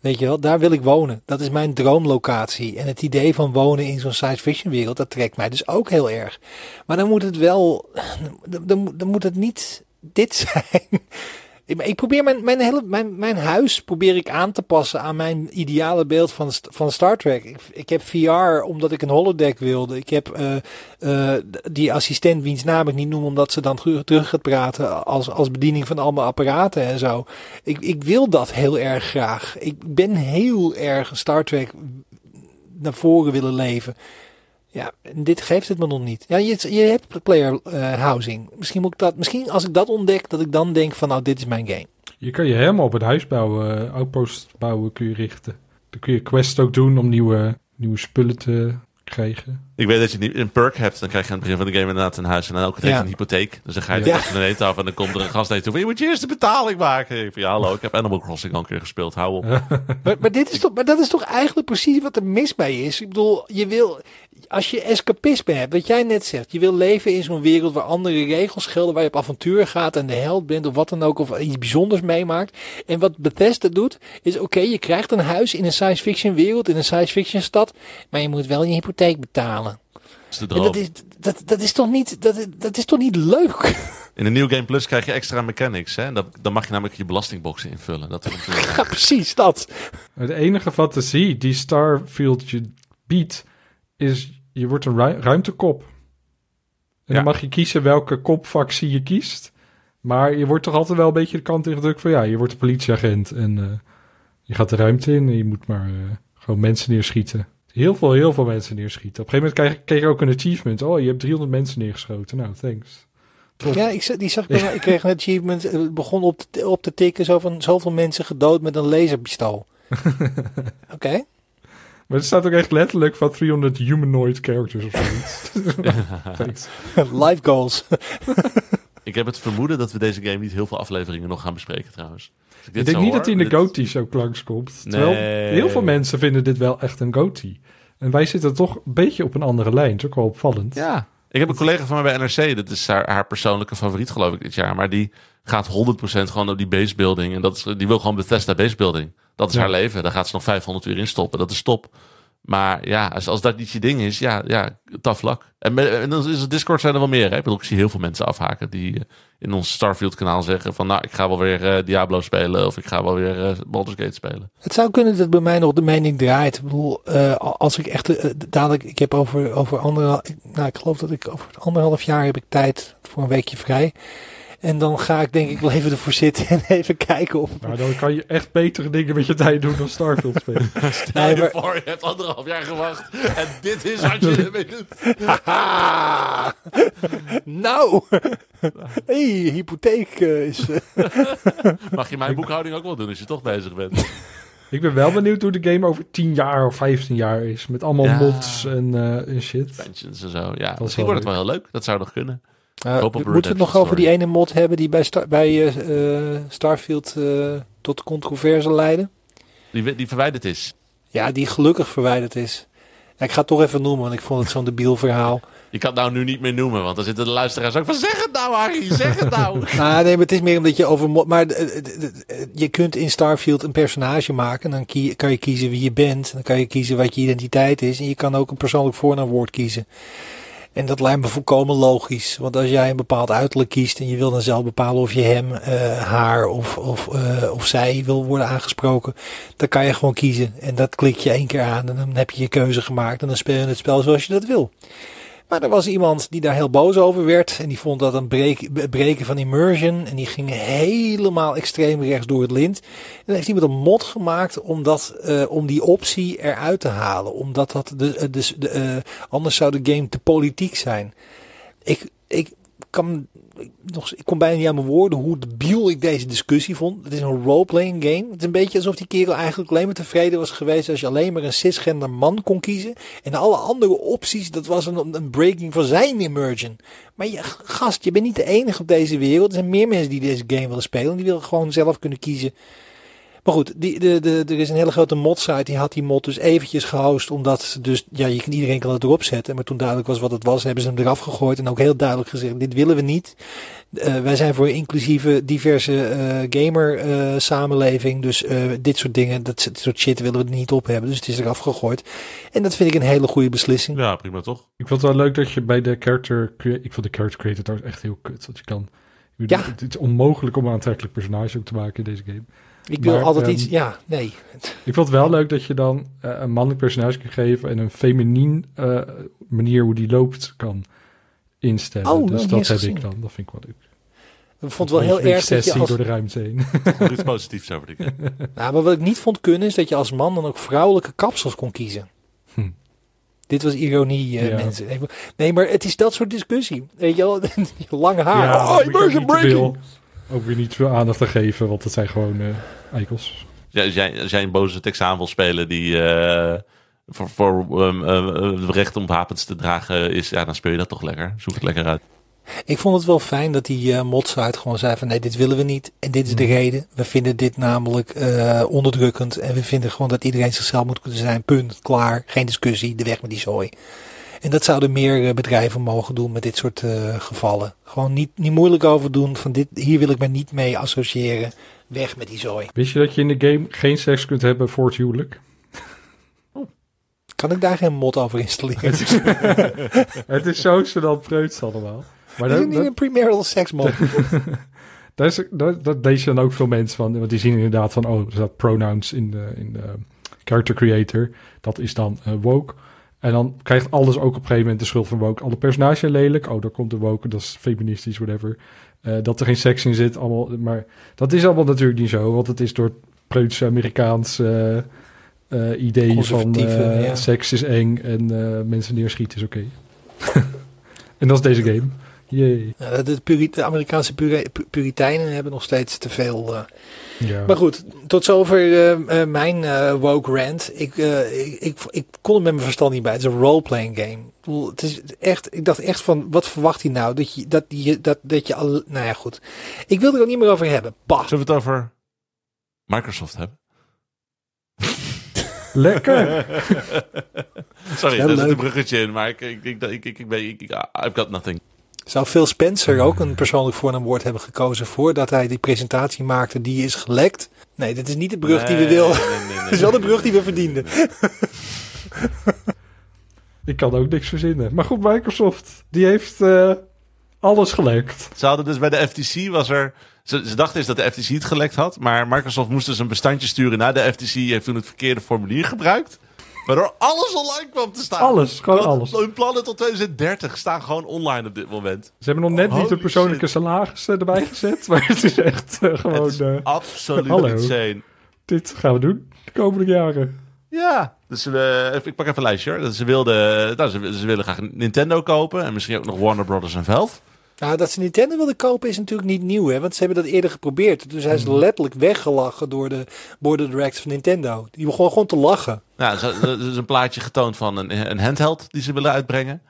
Weet je wel, daar wil ik wonen. Dat is mijn droomlocatie. En het idee van wonen in zo'n science fiction wereld, dat trekt mij dus ook heel erg. Maar dan moet het wel, dan, dan, dan moet het niet dit zijn. Ik- probeer mijn, mijn, hele, mijn, mijn huis probeer ik aan te passen aan mijn ideale beeld van, van Star Trek. Ik, ik heb VR omdat ik een holodeck wilde. Ik heb eh, eh, die assistent wiens naam ik niet noem omdat ze dan terug, terug gaat praten als, als bediening van allemaal apparaten en zo. Ik, ik wil dat heel erg graag. Ik ben heel erg Star Trek naar voren willen leven. Ja, en dit geeft het me nog niet. Ja, je, je hebt player eh, housing. Misschien moet ik dat, misschien als ik dat ontdek, dat ik dan denk van nou, dit is mijn game. Je kan je helemaal op het huis bouwen, eh, outpost bouwen kun je richten. Dan kun je quest ook doen om nieuwe, nieuwe spullen te krijgen. Ik weet dat je niet een perk hebt. Dan krijg je aan het begin van de game inderdaad een huis. En dan ook Ja. een hypotheek. Dus dan ga je Ja. de planeet af. En dan komt er een gast naar je toe. van, Je moet je eerst de betaling maken. Ik van, ja, hallo. Ik heb Animal Crossing al een keer gespeeld. Hou op. Maar, maar, dit is toch, maar dat is toch eigenlijk precies wat er mis bij is. Ik bedoel, je wil, als je escapisme hebt, wat jij net zegt, je wil leven in zo'n wereld waar andere regels gelden, waar je op avontuur gaat en de held bent of wat dan ook, of iets bijzonders meemaakt. En wat Bethesda doet, is oké, je krijgt een huis in een science fiction wereld, in een science fiction stad, maar je moet wel je hypotheek betalen. Dat is de En droom. dat is, dat, dat is toch niet, dat, dat is toch niet leuk? In de New Game Plus krijg je extra mechanics. Hè? Dat, dan mag je namelijk je belastingboxen invullen. Dat is natuurlijk- Ja, precies dat. De enige fantasie die Starfield je biedt, is je wordt een ru- ruimtekop. En Ja. dan mag je kiezen welke kopfactie je kiest. Maar je wordt toch altijd wel een beetje de kant ingedrukt van ja, je wordt een politieagent en eh, je gaat de ruimte in en je moet maar eh, gewoon mensen neerschieten. Heel veel, heel veel mensen neerschieten. Op een gegeven moment kreeg, kreeg je ook een achievement. Oh, je hebt 300 mensen neergeschoten. Nou, thanks. Top. Ja, ik, die zag ik, ik kreeg een achievement, eh, het begon op te, op te tikken, zo van zoveel mensen gedood met een laserpistool. Oké. Maar er staat ook echt letterlijk van 300 humanoid characters of zoiets. Thanks. Life goals. Ik heb het vermoeden dat we deze game niet heel veel afleveringen nog gaan bespreken trouwens. Ik denk niet hoor, dat hij in de dit- GOTY zo langskomt. Terwijl Nee. heel veel mensen vinden dit wel echt een GOTY. En wij zitten toch een beetje op een andere lijn. Dat is ook wel opvallend. Ja. Ik heb een collega van mij bij NRC. Dat is haar, haar persoonlijke favoriet geloof ik dit jaar. Maar die gaat 100% gewoon op die basebuilding. En dat is, die wil gewoon Bethesda basebuilding. Dat is Ja. haar leven. Daar gaat ze nog 500 uur in stoppen. Dat is top. Maar ja, als, als dat niet je ding is, ja, ja tough luck. En, met- en dan is het Discord zijn er wel meer. Hè? Ik bedoel, ik zie heel veel mensen afhaken die eh, in ons Starfield kanaal zeggen van... Nou, ik ga wel weer eh, Diablo spelen of ik ga wel weer eh Baldur's Gate spelen. Het zou kunnen dat bij mij nog de mening draait. Ik bedoel, als ik echt dadelijk, ik heb over, over anderhalf, nou ik geloof dat ik over anderhalf jaar heb ik tijd voor een weekje vrij. En dan ga ik denk ik wel even ervoor zitten en even kijken of... Nou, dan kan je echt betere dingen met je tijd doen dan Starfield spelen. Stel Nee, je maar- voor, je hebt anderhalf jaar gewacht en dit is wat je ermee doet. Haha! nou! hey, hypotheek eh, is... eh, Mag je mijn boekhouding ook wel doen als je toch bezig bent? ik ben wel benieuwd hoe de game over 10 jaar of 15 jaar is. Met allemaal Ja. mods en, eh, en shit. Pensions en zo. Ja, is misschien wordt het wel heel leuk. Dat zou nog kunnen. Uh, moeten we het nog over die ene mod hebben die bij, Star- bij eh, eh, Starfield tot controverse leidde? Die, die verwijderd is. Ja, die gelukkig verwijderd is. Ja, ik ga het toch even noemen, want ik vond het zo'n debiel verhaal. Je kan het nou nu niet meer noemen, want dan zitten de luisteraars ook van... Zeg het nou, Harry, zeg het nou. nou, nee, maar het is meer omdat je over... Maar je kunt in Starfield een personage maken. En dan kan je kiezen wie je bent. Dan kan je kiezen wat je identiteit is. En je kan ook een persoonlijk voornaamwoord kiezen. En dat lijkt me volkomen logisch. Want als jij een bepaald uiterlijk kiest en je wil dan zelf bepalen of je hem, eh, haar of, of, eh, of zij wil worden aangesproken, dan kan je gewoon kiezen. En dat klik je één keer aan en dan heb je je keuze gemaakt en dan speel je het spel zoals je dat wil. Maar er was iemand die daar heel boos over werd. En die vond dat een breken van immersion. En die ging helemaal extreem rechts door het lint. En dan heeft iemand een mod gemaakt om, dat, uh, om die optie eruit te halen. Omdat dat de, de, de, uh, anders zou de game te politiek zijn. Ik, ik kan nog, ik kom bijna niet aan mijn woorden hoe debiel ik deze discussie vond. Het is een roleplaying game. Het is een beetje alsof die kerel eigenlijk alleen maar tevreden was geweest als je alleen maar een cisgender man kon kiezen. En alle andere opties, dat was een, een breaking van zijn immersion. Maar je, gast, je bent niet de enige op deze wereld. Er zijn meer mensen die deze game willen spelen. Die willen gewoon zelf kunnen kiezen maar goed, die, de, de, er is een hele grote mod-site. Die had die mod dus eventjes gehost. Omdat dus, ja, je, iedereen kan het erop zetten. Maar toen duidelijk was wat het was, hebben ze hem eraf gegooid. En ook heel duidelijk gezegd, dit willen we niet. Uh, wij zijn voor inclusieve, diverse uh, gamer uh, samenleving. Dus dit soort dingen, dat soort shit willen we er niet op hebben. Dus het is eraf gegooid. En dat vind ik een hele goede beslissing. Ja, prima toch? Ik vond het wel leuk dat je bij de character... Ik vond de character creator trouwens echt heel kut. Dat je kan... Ja. Het is onmogelijk om een aantrekkelijk personage ook te maken in deze game. Ik wil Maar, altijd ehm, iets, ja, nee. Ik vond het wel leuk dat je dan eh, een mannelijk personage kan geven en een feminien eh, manier hoe die loopt kan instellen. Oh, dus niet dat heb gezien. ik dan. Dat vind ik wel leuk. Ik vond het wel heel erg dat je als, door de ruimte heen. Iets positiefs over game. nou, maar wat ik niet vond kunnen is dat je als man dan ook vrouwelijke kapsels kon kiezen. Hm. Dit was ironie, eh, Ja. mensen. Nee, maar- het is dat soort discussie. Weet je wel, lang haar. Ja, oh, immersion breaking. Ook weer niet veel aandacht te geven, want het zijn gewoon eh eikels. Jij een boze Texaan wil spelen die eh, voor, voor um, eh, het recht om wapens te dragen is, ja, dan speel je dat toch lekker. Zoek het lekker uit. Ik vond het wel fijn dat die uh, modsite gewoon zei van nee, dit willen we niet. En dit is de Hmm. reden. We vinden dit namelijk eh, onderdrukkend. En we vinden gewoon dat iedereen zichzelf moet kunnen zijn. Punt. Klaar. Geen discussie. De weg met die zooi. En dat zouden meer eh, bedrijven mogen doen met dit soort eh, gevallen. Gewoon niet, niet moeilijk over doen. Van dit, hier wil ik me niet mee associëren. Weg met die zooi. Wist je dat je in de game geen seks kunt hebben voor het huwelijk? Kan ik daar geen mod over installeren? Het is, is zo dan preuts allemaal. Maar is dat, er niet dat, een premarital sex mod? daar is, dat, dat lees je dan ook veel mensen van. Want die zien inderdaad van, oh, er staat pronouns in de, in de character creator. Dat is dan eh, woke. En dan krijgt alles ook op een gegeven moment de schuld van woke. Alle personages zijn lelijk. Oh, daar komt de woke. Dat is feministisch, whatever. Eh, dat er geen seks in zit. Allemaal, maar dat is allemaal natuurlijk niet zo. Want het is door het preutse Amerikaans eh, eh, idee van ja. seks is eng en mensen neerschieten is oké. en dat is deze game. Yay. De, Amerikaanse puri- pu- puriteinen hebben nog steeds te veel... eh, Ja. Maar goed, tot zover eh, eh, mijn eh, woke rant. Ik, eh, ik, ik, ik kon er met mijn verstand niet bij. Het is een roleplaying game. Ik, bedoel, het is echt, ik dacht echt van, wat verwacht hij nou? Dat je, dat je, dat, dat je al... Nou ja, goed. Ik wil er ook niet meer over hebben. Bah. Zullen we het over Microsoft hebben? Lekker. Sorry, daar zit leuk. een bruggetje in, maar ik, ik, ik, ik, ik, ik ben, ik, ik- I've got nothing. Zou Phil Spencer ook een persoonlijk voornaamwoord hebben gekozen voordat hij die presentatie maakte? Die is gelekt. Nee, dit is niet de brug die we wilden. nee, nee, nee, Het is wel de brug die we verdienden. Ik kan ook niks verzinnen. Maar goed, Microsoft, die heeft eh, alles gelekt. Ze hadden dus bij de FTC was er. Ze, ze dachten eens dat de FTC het gelekt had. Maar Microsoft moest dus een bestandje sturen naar de FTC. Heeft toen het verkeerde formulier gebruikt. Waardoor alles online kwam te staan. Alles, gewoon alles. Hun plannen tot 2030 staan gewoon online op dit moment. Ze hebben nog net niet de persoonlijke salaris eh, erbij gezet. Maar het is echt eh, gewoon... is eh, absoluut hallo. insane. dit gaan we doen de komende jaren. Ja, dus ik pak even een lijstje hoor. Dus Ze, wilden, nou, ze, ze willen graag Nintendo kopen. En misschien ook nog Warner Brothers en Valve. Nou, dat ze Nintendo wilden kopen is natuurlijk niet nieuw, hè? Want ze hebben dat eerder geprobeerd. Dus hij is letterlijk weggelachen door de board of directors van Nintendo. Die begon gewoon te lachen. Nou, ze- er is een plaatje getoond van een, een handheld die ze willen uitbrengen.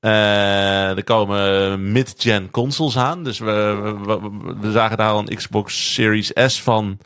Eh, er komen mid-gen consoles aan. Dus we, we, we- we zagen daar al een Xbox Series S van.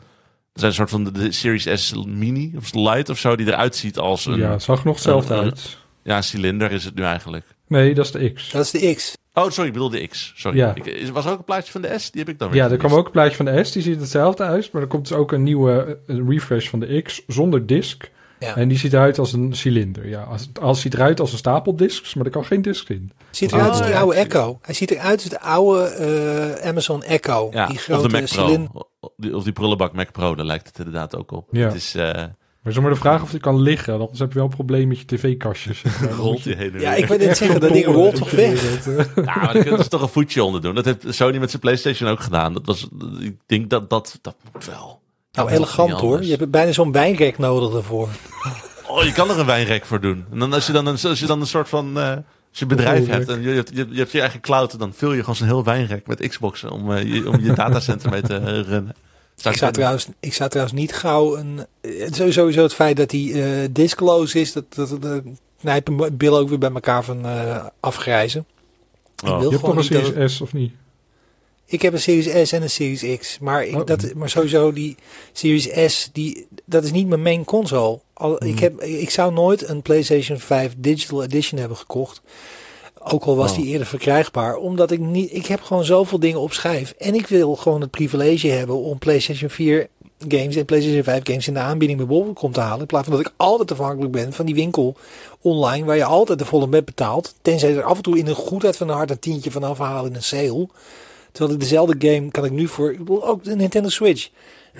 Er zijn een soort van de, de Series S Mini of Lite of zo, die eruit ziet als een. ja, Ja, het zag nog hetzelfde uit. een cilinder is het nu eigenlijk. Nee, dat is de X. Dat is de X. Oh, sorry, ik bedoel de X. Sorry. Ja. Ik, is- was er ook een plaatje van de S? Die heb ik dan weer Ja, er kwam ook een plaatje van de S, die ziet hetzelfde uit. Maar er komt dus ook een nieuwe eh, een refresh van de X zonder disk. Ja. En die ziet eruit als een cilinder. Ja, als, als ziet eruit als een stapel discs, maar er kan geen disc in. Ziet eruit als die ja, oude. Echo. Hij ziet eruit als de oude eh, Amazon Echo. Ja, die of de grote Mac Pro. cilinder. Of die, of die prullenbak Mac Pro, daar lijkt het inderdaad ook op. Ja. Het is, eh Maar maar de vraag of die kan liggen. Anders heb je wel een probleem met je tv-kastjes. rolt die heen en Ja, ik wil net Echt zeggen, dat ding rolt dat toch je weg? Ja, maar daar kunnen ze toch een voetje onder doen. Dat heeft Sony met zijn PlayStation ook gedaan. Dat was, ik denk dat dat, dat moet wel. Nou, elegant niet hoor. Je hebt bijna zo'n wijnrek nodig ervoor. Oh, je kan er een wijnrek voor doen. En dan als je dan een, als je dan een soort van... eh, als je bedrijf hebt en je, hebt- je, je hebt je eigen cloud... dan vul je gewoon zo'n heel wijnrek met Xboxen... om, eh, je, om je datacenter mee te eh, Ik zou, trouwens, ik zou trouwens niet gauw een. Het is sowieso het feit dat hij eh disclose is. Dat, dat, dat, dat knijpen Bill ook weer bij elkaar van eh, afgrijzen. Ik Oh. wil je hebt toch gewoon een dat- Series S of niet? Ik heb een Series S en een Series X. Maar, ik, Oh. dat, maar sowieso die Series S, die, dat is niet mijn main console. Al, ik, Hmm. heb, ik zou nooit een PlayStation 5 Digital Edition hebben gekocht. Ook al was Oh. die eerder verkrijgbaar. Omdat ik niet, ik heb gewoon zoveel dingen op schijf. En ik wil gewoon het privilege hebben om PlayStation 4 games en PlayStation 5 games in de aanbieding bij bol.com te halen. In plaats van dat ik altijd afhankelijk ben van die winkel online. Waar je altijd de volle met betaalt. Tenzij er af en toe in een goedheid van een hart een tientje van afhalen in een sale. Terwijl ik dezelfde game kan ik nu voor. Ook de Nintendo Switch.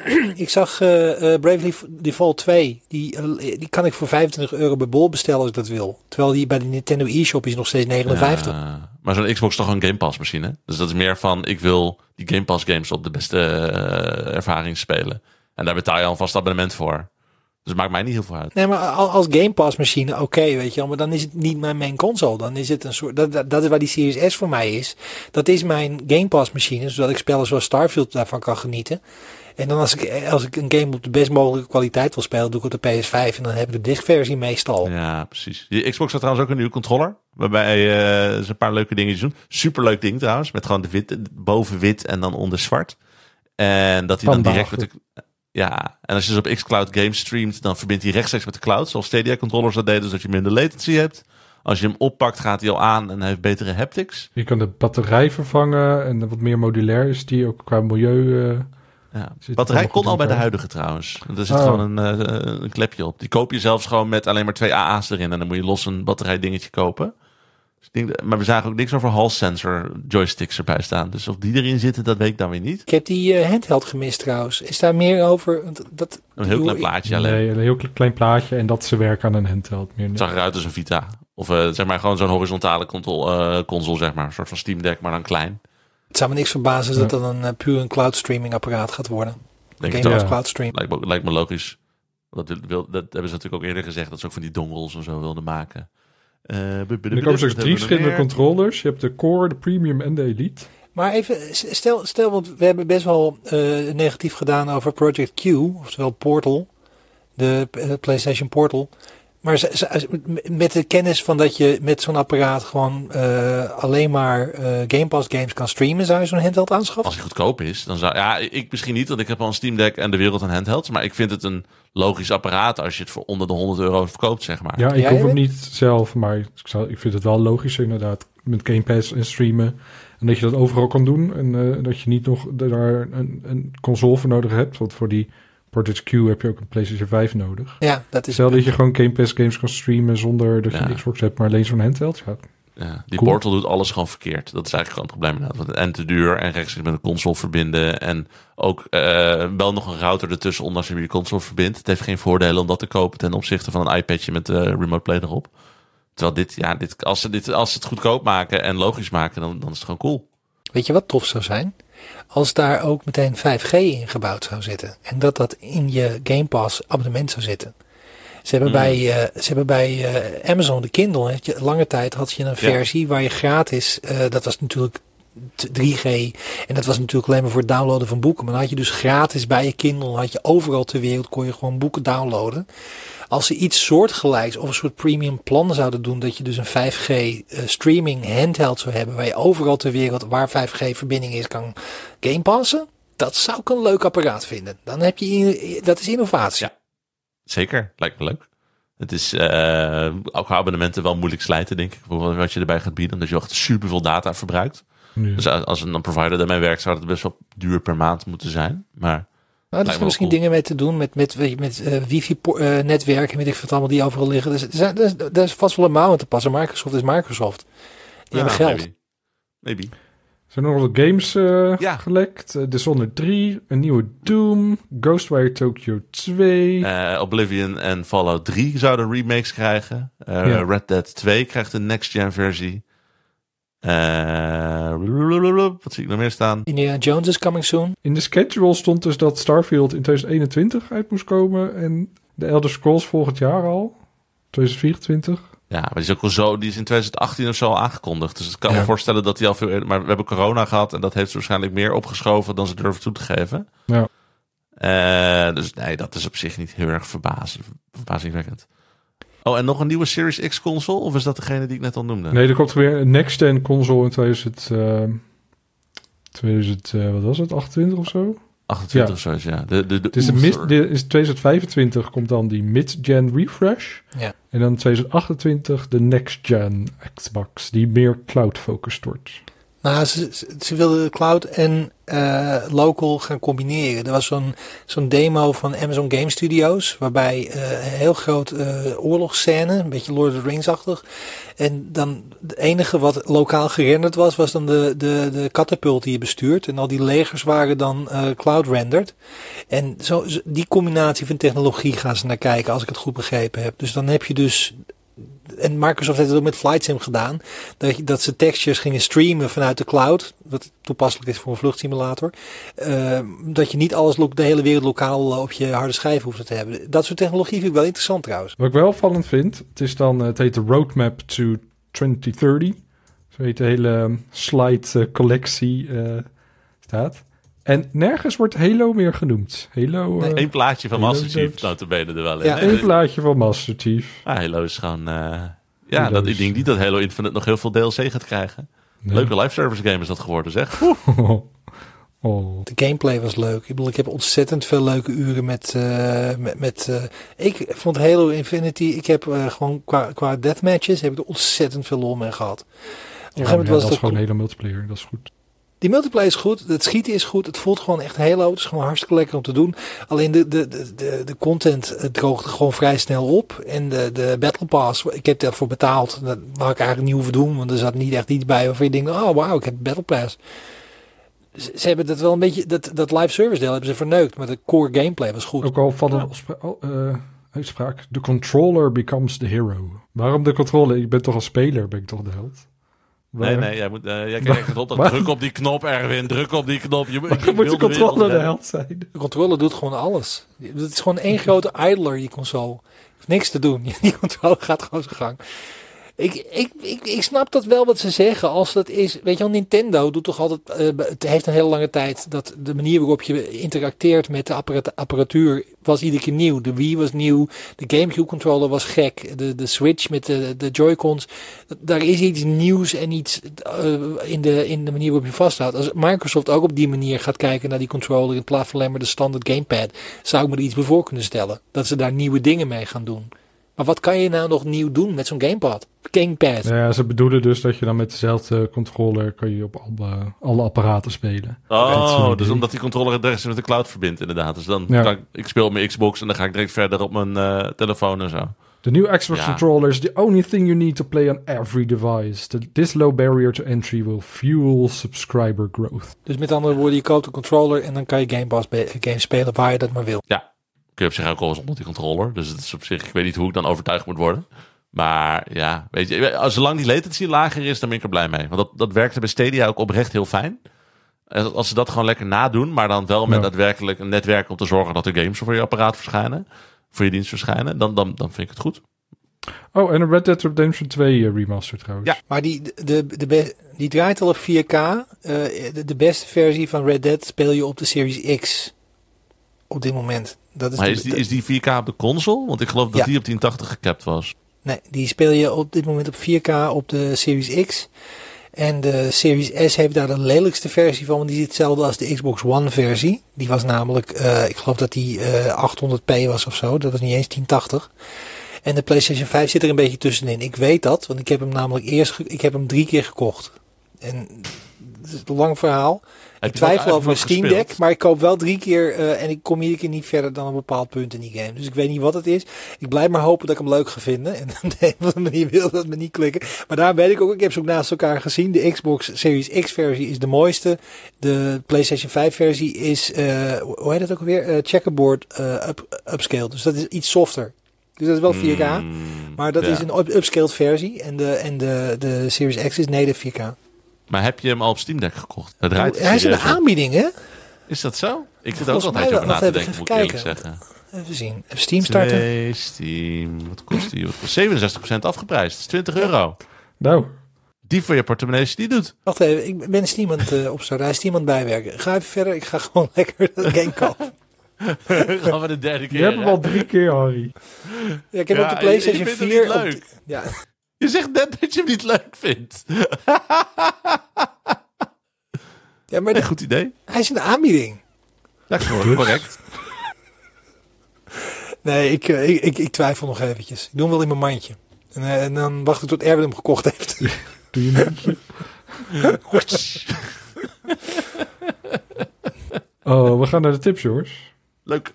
ik zag eh, eh, Bravely Default 2. Die, eh, die kan ik voor 25 euro bij Bol bestellen als ik dat wil. Terwijl die bij de Nintendo eShop is nog steeds 59. Ja, maar zo'n Xbox is toch een Game Pass machine. Dus dat is meer van, ik wil die Game Pass games op de beste ervaring spelen. En daar betaal je al een vast abonnement voor. Dus het maakt mij niet heel veel uit. Nee, maar al- als Game Pass machine, oké, weet je wel. Maar dan is het niet mijn main console. Dan is het een soort. Dat, dat, dat is waar die Series S voor mij is. Dat is mijn Game Pass machine. Zodat ik spellen zoals Starfield daarvan kan genieten. En dan als ik, als ik een game op de best mogelijke kwaliteit wil spelen, doe ik het op de PS5. En dan heb ik de discversie meestal. Ja, precies. Die Xbox had trouwens ook een nieuwe controller. Waarbij eh, ze een paar leuke dingen doen. Superleuk ding trouwens. Met gewoon de wit, boven wit en dan onder zwart. En dat hij dan direct met de... Ja, en als je dus op xCloud games streamt, dan verbindt hij rechtstreeks met de cloud. Zoals Stadia controllers dat deden, dus dat je minder latency hebt. Als je hem oppakt, gaat hij al aan en hij heeft betere haptics. Je kan de batterij vervangen en wat meer modulair is die ook qua milieu. eh, Ja. Batterij kon al bij de huidige trouwens. Er zit Oh. gewoon een, eh, een klepje op. Die koop je zelfs gewoon met alleen maar twee AA's erin. En dan moet je los een batterij dingetje kopen. Dus ik denk, maar we zagen ook niks over hall sensor joysticks erbij staan. Dus of die erin zitten, dat weet ik dan weer niet. Ik heb die eh, handheld gemist trouwens. Is daar meer over? Dat, Een heel klein plaatje alleen. nee, een heel klein plaatje en dat ze werken aan een handheld. Meer Het zag eruit als een Vita. Of eh, zeg maar gewoon zo'n horizontale console, eh, console, zeg maar. Een soort van Steam Deck, maar dan klein. Het zou me niks verbazen Ja. dat dat een eh, puur een cloud streaming apparaat gaat worden. Denk Game Pass. Ja. cloud stream. Lijkt me, lijkt me logisch. Dat, wil, dat hebben ze natuurlijk ook eerder gezegd. Dat ze ook van die dongles en zo wilden maken. Eh, En er komen straks drie verschillende controllers. Je hebt de Core, de Premium en de Elite. Maar even, stel, stel, want we hebben best wel eh, negatief gedaan over Project Q, oftewel Portal, de PlayStation Portal. Maar met de kennis van dat je met zo'n apparaat gewoon eh, alleen maar eh, Game Pass games kan streamen, zou je zo'n handheld aanschaffen? Als hij goedkoop is, dan zou... Ja, ik misschien niet, want ik heb al een Steam Deck en de wereld aan handhelds. Maar ik vind het een logisch apparaat als je het voor onder de 100 euro verkoopt, zeg maar. Ja, ik Jij hoef hem niet zelf, maar ik, zou, ik vind het wel logisch inderdaad. Met Game Pass en streamen. En dat je dat overal kan doen. En eh, dat je niet nog daar een, een console voor nodig hebt. Want voor die Project Q heb je ook een PlayStation 5 nodig. Ja, dat is. Stel dat je gewoon Game Pass games kan streamen zonder dat je Ja. een Xbox hebt, maar alleen zo'n handheld. Ja, Ja, die Cool. Portal doet alles gewoon verkeerd. Dat is eigenlijk gewoon het probleem. Want En te duur en rechtstreeks met een console verbinden. En ook eh, wel nog een router ertussen onder als je met je console verbindt. Het heeft geen voordelen om dat te kopen ten opzichte van een iPadje met eh remote play erop. Terwijl dit, ja, dit, als, ze dit, als ze het goedkoop maken en logisch maken, dan, dan is het gewoon cool. Weet je wat tof zou zijn? Als daar ook meteen 5G in gebouwd zou zitten. En dat dat in je Game Pass abonnement zou zitten. Ze hebben Hmm. bij, eh, ze hebben bij eh, Amazon de Kindle, hè, lange tijd had je een versie waar je gratis, eh, dat was natuurlijk 3G. En dat was natuurlijk alleen maar voor het downloaden van boeken. Maar dan had je dus gratis bij je Kindle, had je overal ter wereld, kon je gewoon boeken downloaden. Als ze iets soortgelijks of een soort premium plan zouden doen, dat je dus een 5G eh, streaming handheld zou hebben, waar je overal ter wereld waar 5G verbinding is kan game passen, dat zou ik een leuk apparaat vinden. Dan heb je, dat is innovatie. Ja. Zeker, lijkt me leuk. Het is eh, ook abonnementen wel moeilijk slijten, denk ik. Wat je erbij gaat bieden, omdat je echt super veel data verbruikt. Dus als een provider daarmee werkt, zou het best wel duur per maand moeten zijn. Maar Nou, er zijn misschien cool. dingen mee te doen met, met, weet je, met eh, en weet ik wat allemaal die overal liggen. Dus, er zijn- er is- er is vast wel een mouw aan te passen. Microsoft is Microsoft. Die hebben Ja, geld. Maybe. maybe. Er zijn nog wat games eh, Ja. gelekt. Uh, Dishonored 3, een nieuwe Doom, Ghostwire Tokyo 2. Eh, Oblivion en Fallout 3 zouden remakes krijgen. Eh, Ja. Red Dead 2 krijgt een next-gen versie. Eh, wat zie ik nog meer staan? Indiana Jones is coming soon. In de schedule stond dus dat Starfield in 2021 uit moest komen en de Elder Scrolls volgend jaar al. 2024. Ja, maar die is ook al zo, die is in 2018 of zo al aangekondigd. Dus ik kan Ja. me voorstellen dat die al veel eerder, maar we hebben corona gehad en dat heeft ze waarschijnlijk meer opgeschoven dan ze durven toe te geven. Ja. Eh, dus nee, dat is op zich niet heel erg verbazen, verbazingwekkend. Oh, en nog een nieuwe Series X console? Of is dat degene die ik net al noemde? Nee, er komt weer een next-gen console in 2000, eh, 2000 eh, wat was het, 28 of zo? 28 Ja. of zoiets, ja. De, de, de Het mid, de, is 2025 komt dan die mid-gen refresh. Ja. En dan 2028 de next-gen Xbox, die meer cloud-focused wordt. Nou, ze, ze, wilden de cloud en eh, local gaan combineren. Er was zo'n zo'n demo van Amazon Game Studios, waarbij eh, een heel groot eh oorlogsscène, een beetje Lord of the Rings-achtig. En dan het enige wat lokaal gerenderd was, was dan de, de, de katapult die je bestuurt. En al die legers waren dan cloud-rendered. En zo- die combinatie van technologie gaan ze naar kijken, als ik het goed begrepen heb. Dus dan heb je dus en Microsoft heeft het ook met Flight Sim gedaan. Dat, dat ze textures gingen streamen vanuit de cloud. Wat toepasselijk is voor een vluchtsimulator. Eh, dat je niet alles, de hele wereld lokaal eh, op je harde schijf hoeft te hebben. Dat soort technologie vind ik wel interessant trouwens. Wat ik wel opvallend vind, het is dan, eh, het heet de Roadmap to 2030. Zo heet de hele eh, slide eh, collectie staat. En nergens wordt Halo meer genoemd. Halo, eh Nee. Eén plaatje van Halo Master Chief, Games. notabene er wel in. Ja, één plaatje van Master Chief. Ah, Halo is gewoon... eh, ja, Halo dat, ik denk niet dat Halo Infinite nog heel veel DLC gaat krijgen. Nee. Leuke live service game is dat geworden, zeg. oh. De gameplay was leuk. Ik bedoel, ik heb ontzettend veel leuke uren met... eh, met, met eh, ik vond Halo Infinity... Ik heb eh, gewoon qua, qua deathmatches... heb ik er ontzettend veel lol mee gehad. Op een Ja, gegeven moment was dat is gewoon hele multiplayer, dat is goed. Die multiplayer is goed, het schieten is goed, het voelt gewoon echt Halo. Het is gewoon hartstikke lekker om te doen. Alleen de, de, de, de, de content droogde gewoon vrij snel op. En de, de Battle Pass, ik heb daarvoor betaald. Dat had ik eigenlijk niet hoeven doen, want er zat niet echt iets bij waarvan je denkt, oh wauw, ik heb Battle Pass. Ze, ze hebben dat wel een beetje, dat, dat live service deel hebben ze verneukt, maar de core gameplay was goed. Ook al van een oh, eh, uitspraak. The controller becomes the hero. Waarom de controller? Ik ben toch als speler, ben ik toch de held? Nee, Waar- nee, jij moet, eh jij kijkt het op. Dat druk op die knop, Erwin. Druk op die knop. Je, ik moet de controller de held zijn? De controller doet gewoon alles. Het is gewoon één grote idler, die console. Heeft niks te doen. Die controller gaat gewoon zijn gang. Ik, ik, ik, ik snap dat wel wat ze zeggen. Als dat is, weet je wel, Nintendo doet toch altijd, eh, het heeft een hele lange tijd dat de manier waarop je interacteert met de apparat- apparatuur was iedere keer nieuw. De Wii was nieuw, de Gamecube controller was gek, de, de Switch met de, de Joy-Cons. Daar is iets nieuws en iets eh, in, de, in de manier waarop je vasthoudt. Als Microsoft ook op die manier gaat kijken naar die controller in plaats van alleen maar de standaard gamepad, zou ik me er iets bij voor kunnen stellen. Dat ze daar nieuwe dingen mee gaan doen. Maar wat kan je nou nog nieuw doen met zo'n gamepad? Gamepad. Ja, ze bedoelen dus dat je dan met dezelfde controller kan je op alle, alle apparaten spelen. Oh, dus omdat die controller het direct met de cloud verbindt, inderdaad. Dus dan Ja. kan ik, ik speel op mijn Xbox en dan ga ik direct verder op mijn eh, telefoon en zo. The new Xbox Ja. controller is the only thing you need to play on every device. The, this low barrier to entry will fuel subscriber growth. Dus met andere woorden, je koopt een controller en dan kan je Game Pass games spelen waar je dat maar wil. Kun je op zich ook al zonder die controller. Dus het is op zich, ik weet niet hoe ik dan overtuigd moet worden. Maar ja, weet je, als zolang die latency lager is, dan ben ik er blij mee. Want dat, dat werkte bij Stadia ook oprecht heel fijn. En Als ze dat gewoon lekker nadoen, maar dan wel met Ja. daadwerkelijk een netwerk om te zorgen dat er games voor je apparaat verschijnen. Voor je dienst verschijnen, dan, dan, dan vind ik het goed. Oh, en een Red Dead Redemption 2 eh, remaster trouwens. Ja. Maar die, de, de, be- die draait al op 4K. Eh, de, de beste versie van Red Dead speel je op de Series X. Op dit moment. Dat is Maar is die, is die 4K op de console? Want ik geloof dat Ja. die op 1080 gecapt was. Nee, die speel je op dit moment op 4K op de Series X. En de Series S heeft daar de lelijkste versie van. Want die is hetzelfde als de Xbox One versie. Die was namelijk, eh, ik geloof dat die eh, 800p was of zo. Dat was niet eens 1080. En de PlayStation 5 zit er een beetje tussenin. Ik weet dat, want ik heb hem namelijk eerst, ik heb hem drie keer gekocht. En Het is een lang verhaal. Ik dat twijfel over een eigenlijk Steam Deck, gespeeld? maar ik koop wel drie keer eh, en ik kom iedere keer niet verder dan een bepaald punt in die game. Dus ik weet niet wat het is. Ik blijf maar hopen dat ik hem leuk ga vinden. En op de een of andere manier wil dat me niet klikken. Maar daar weet ik ook, ik heb ze ook naast elkaar gezien. De Xbox Series X versie is de mooiste. De PlayStation 5 versie is, eh, hoe heet het ook alweer? Eh, checkerboard up, upscale. Dus dat is iets softer. Dus dat is wel 4K. Mm, Maar dat ja. is een up- upscaled versie. En de, en de, de Series X is native 4K. Maar heb je hem al op Steam Deck gekocht? Dat draait Hij is in de serieus op. aanbieding, hè? Is dat zo? Ik zit ook altijd over wel. na te denken, even, moet ik eerlijk kijken. zeggen. Even zien. Even Steam starten. Twee, Steam. Wat kost die? Wat kost? 67% afgeprijsd. Dat is 20 euro. Nou, die voor je portemonnee die doet. Wacht even, ik ben Steam aan het uh, opstarten. Hij is Steam aan het bijwerken. Ga even verder. Ik ga gewoon lekker dat game kopen. Gaan we de derde keer. je hebt hem al drie keer, Harry. Ja, ik heb Ja, op de PlayStation je vindt hem 4. niet op ja, Je zegt net dat je hem niet leuk vindt. ja, maar Een goed idee. hij is in de aanbieding. Ja, gewoon correct. Nee, ik, eh, ik, ik, ik twijfel nog eventjes. Ik doe hem wel in mijn mandje. En, eh, en dan wacht ik tot Erwin hem gekocht heeft. Doe je niet. Oh, we gaan naar de tips, jongens. Leuk.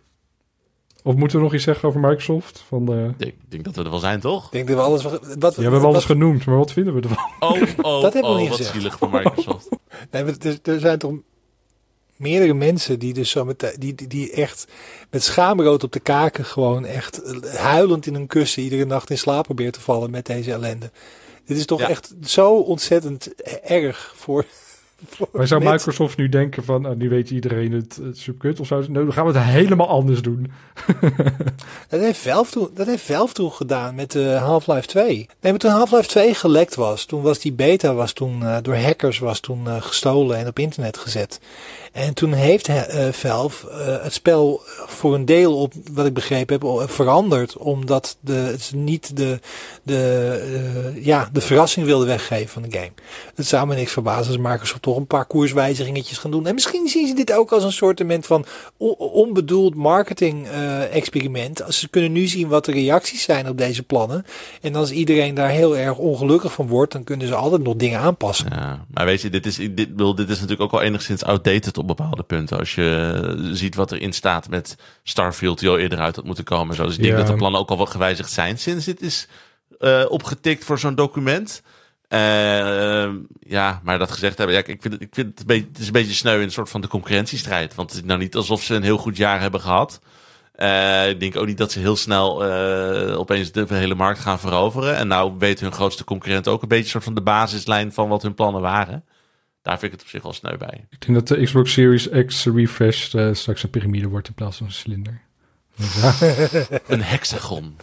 Of moeten we nog iets zeggen over Microsoft? Van de... Ik denk dat we er wel zijn, toch? Ik denk dat we alles... Wat, Ja, we hebben alles wat- genoemd, maar wat vinden we ervan? Oh, oh, Dat hebben we oh, niet wat gezegd. zielig voor Microsoft. Nee, maar er, er zijn toch meerdere mensen die dus zo met die, die, die echt met schaamrood op de kaken gewoon echt huilend in hun kussen iedere nacht in slaap proberen te vallen met deze ellende. Dit is toch Ja. echt zo ontzettend erg voor. Maar zou. Microsoft nu denken van, nou, nu weet iedereen het, het subkut? Of zou ze, nou, dan gaan we het helemaal anders doen. Dat heeft Valve toen, dat heeft Valve toen gedaan met eh, Half-Life 2. Nee, maar toen Half-Life 2 gelekt was, toen was die beta was toen, eh, door hackers was toen eh, gestolen en op internet gezet. En toen heeft eh, Valve eh, het spel voor een deel op, wat ik begrepen heb, veranderd. Omdat de, ze niet de, de, eh, ja, de verrassing wilden weggeven van de game. Het zou me niks verbazen als Microsoft toch een paar koerswijzigingetjes gaan doen. En misschien zien ze dit ook als een soort van on- onbedoeld marketing experiment. Als Ze kunnen nu zien wat de reacties zijn op deze plannen. En als iedereen daar heel erg ongelukkig van wordt, dan kunnen ze altijd nog dingen aanpassen. Ja, maar weet je, dit is, dit, dit is natuurlijk ook wel enigszins outdated op bepaalde punten. Als je ziet wat erin staat met Starfield, die al eerder uit had moeten komen. en Zo. Dus ik denk Ja. dat de plannen ook al wat gewijzigd zijn sinds dit is eh, opgetikt voor zo'n document. Eh, ja, maar dat gezegd hebben, ja, ik vind het, ik vind het, een beetje, het is een beetje sneu in een soort van de concurrentiestrijd. Want het is nou niet alsof ze een heel goed jaar hebben gehad. Eh, ik denk ook niet dat ze heel snel opeens de hele markt gaan veroveren. En nou weet hun grootste concurrent ook een beetje soort van de basislijn van wat hun plannen waren. Daar vind ik het op zich wel sneu bij. Ik denk dat de Xbox Series X refresh eh, straks een piramide wordt in plaats van een cilinder. Ja, Een hexagon.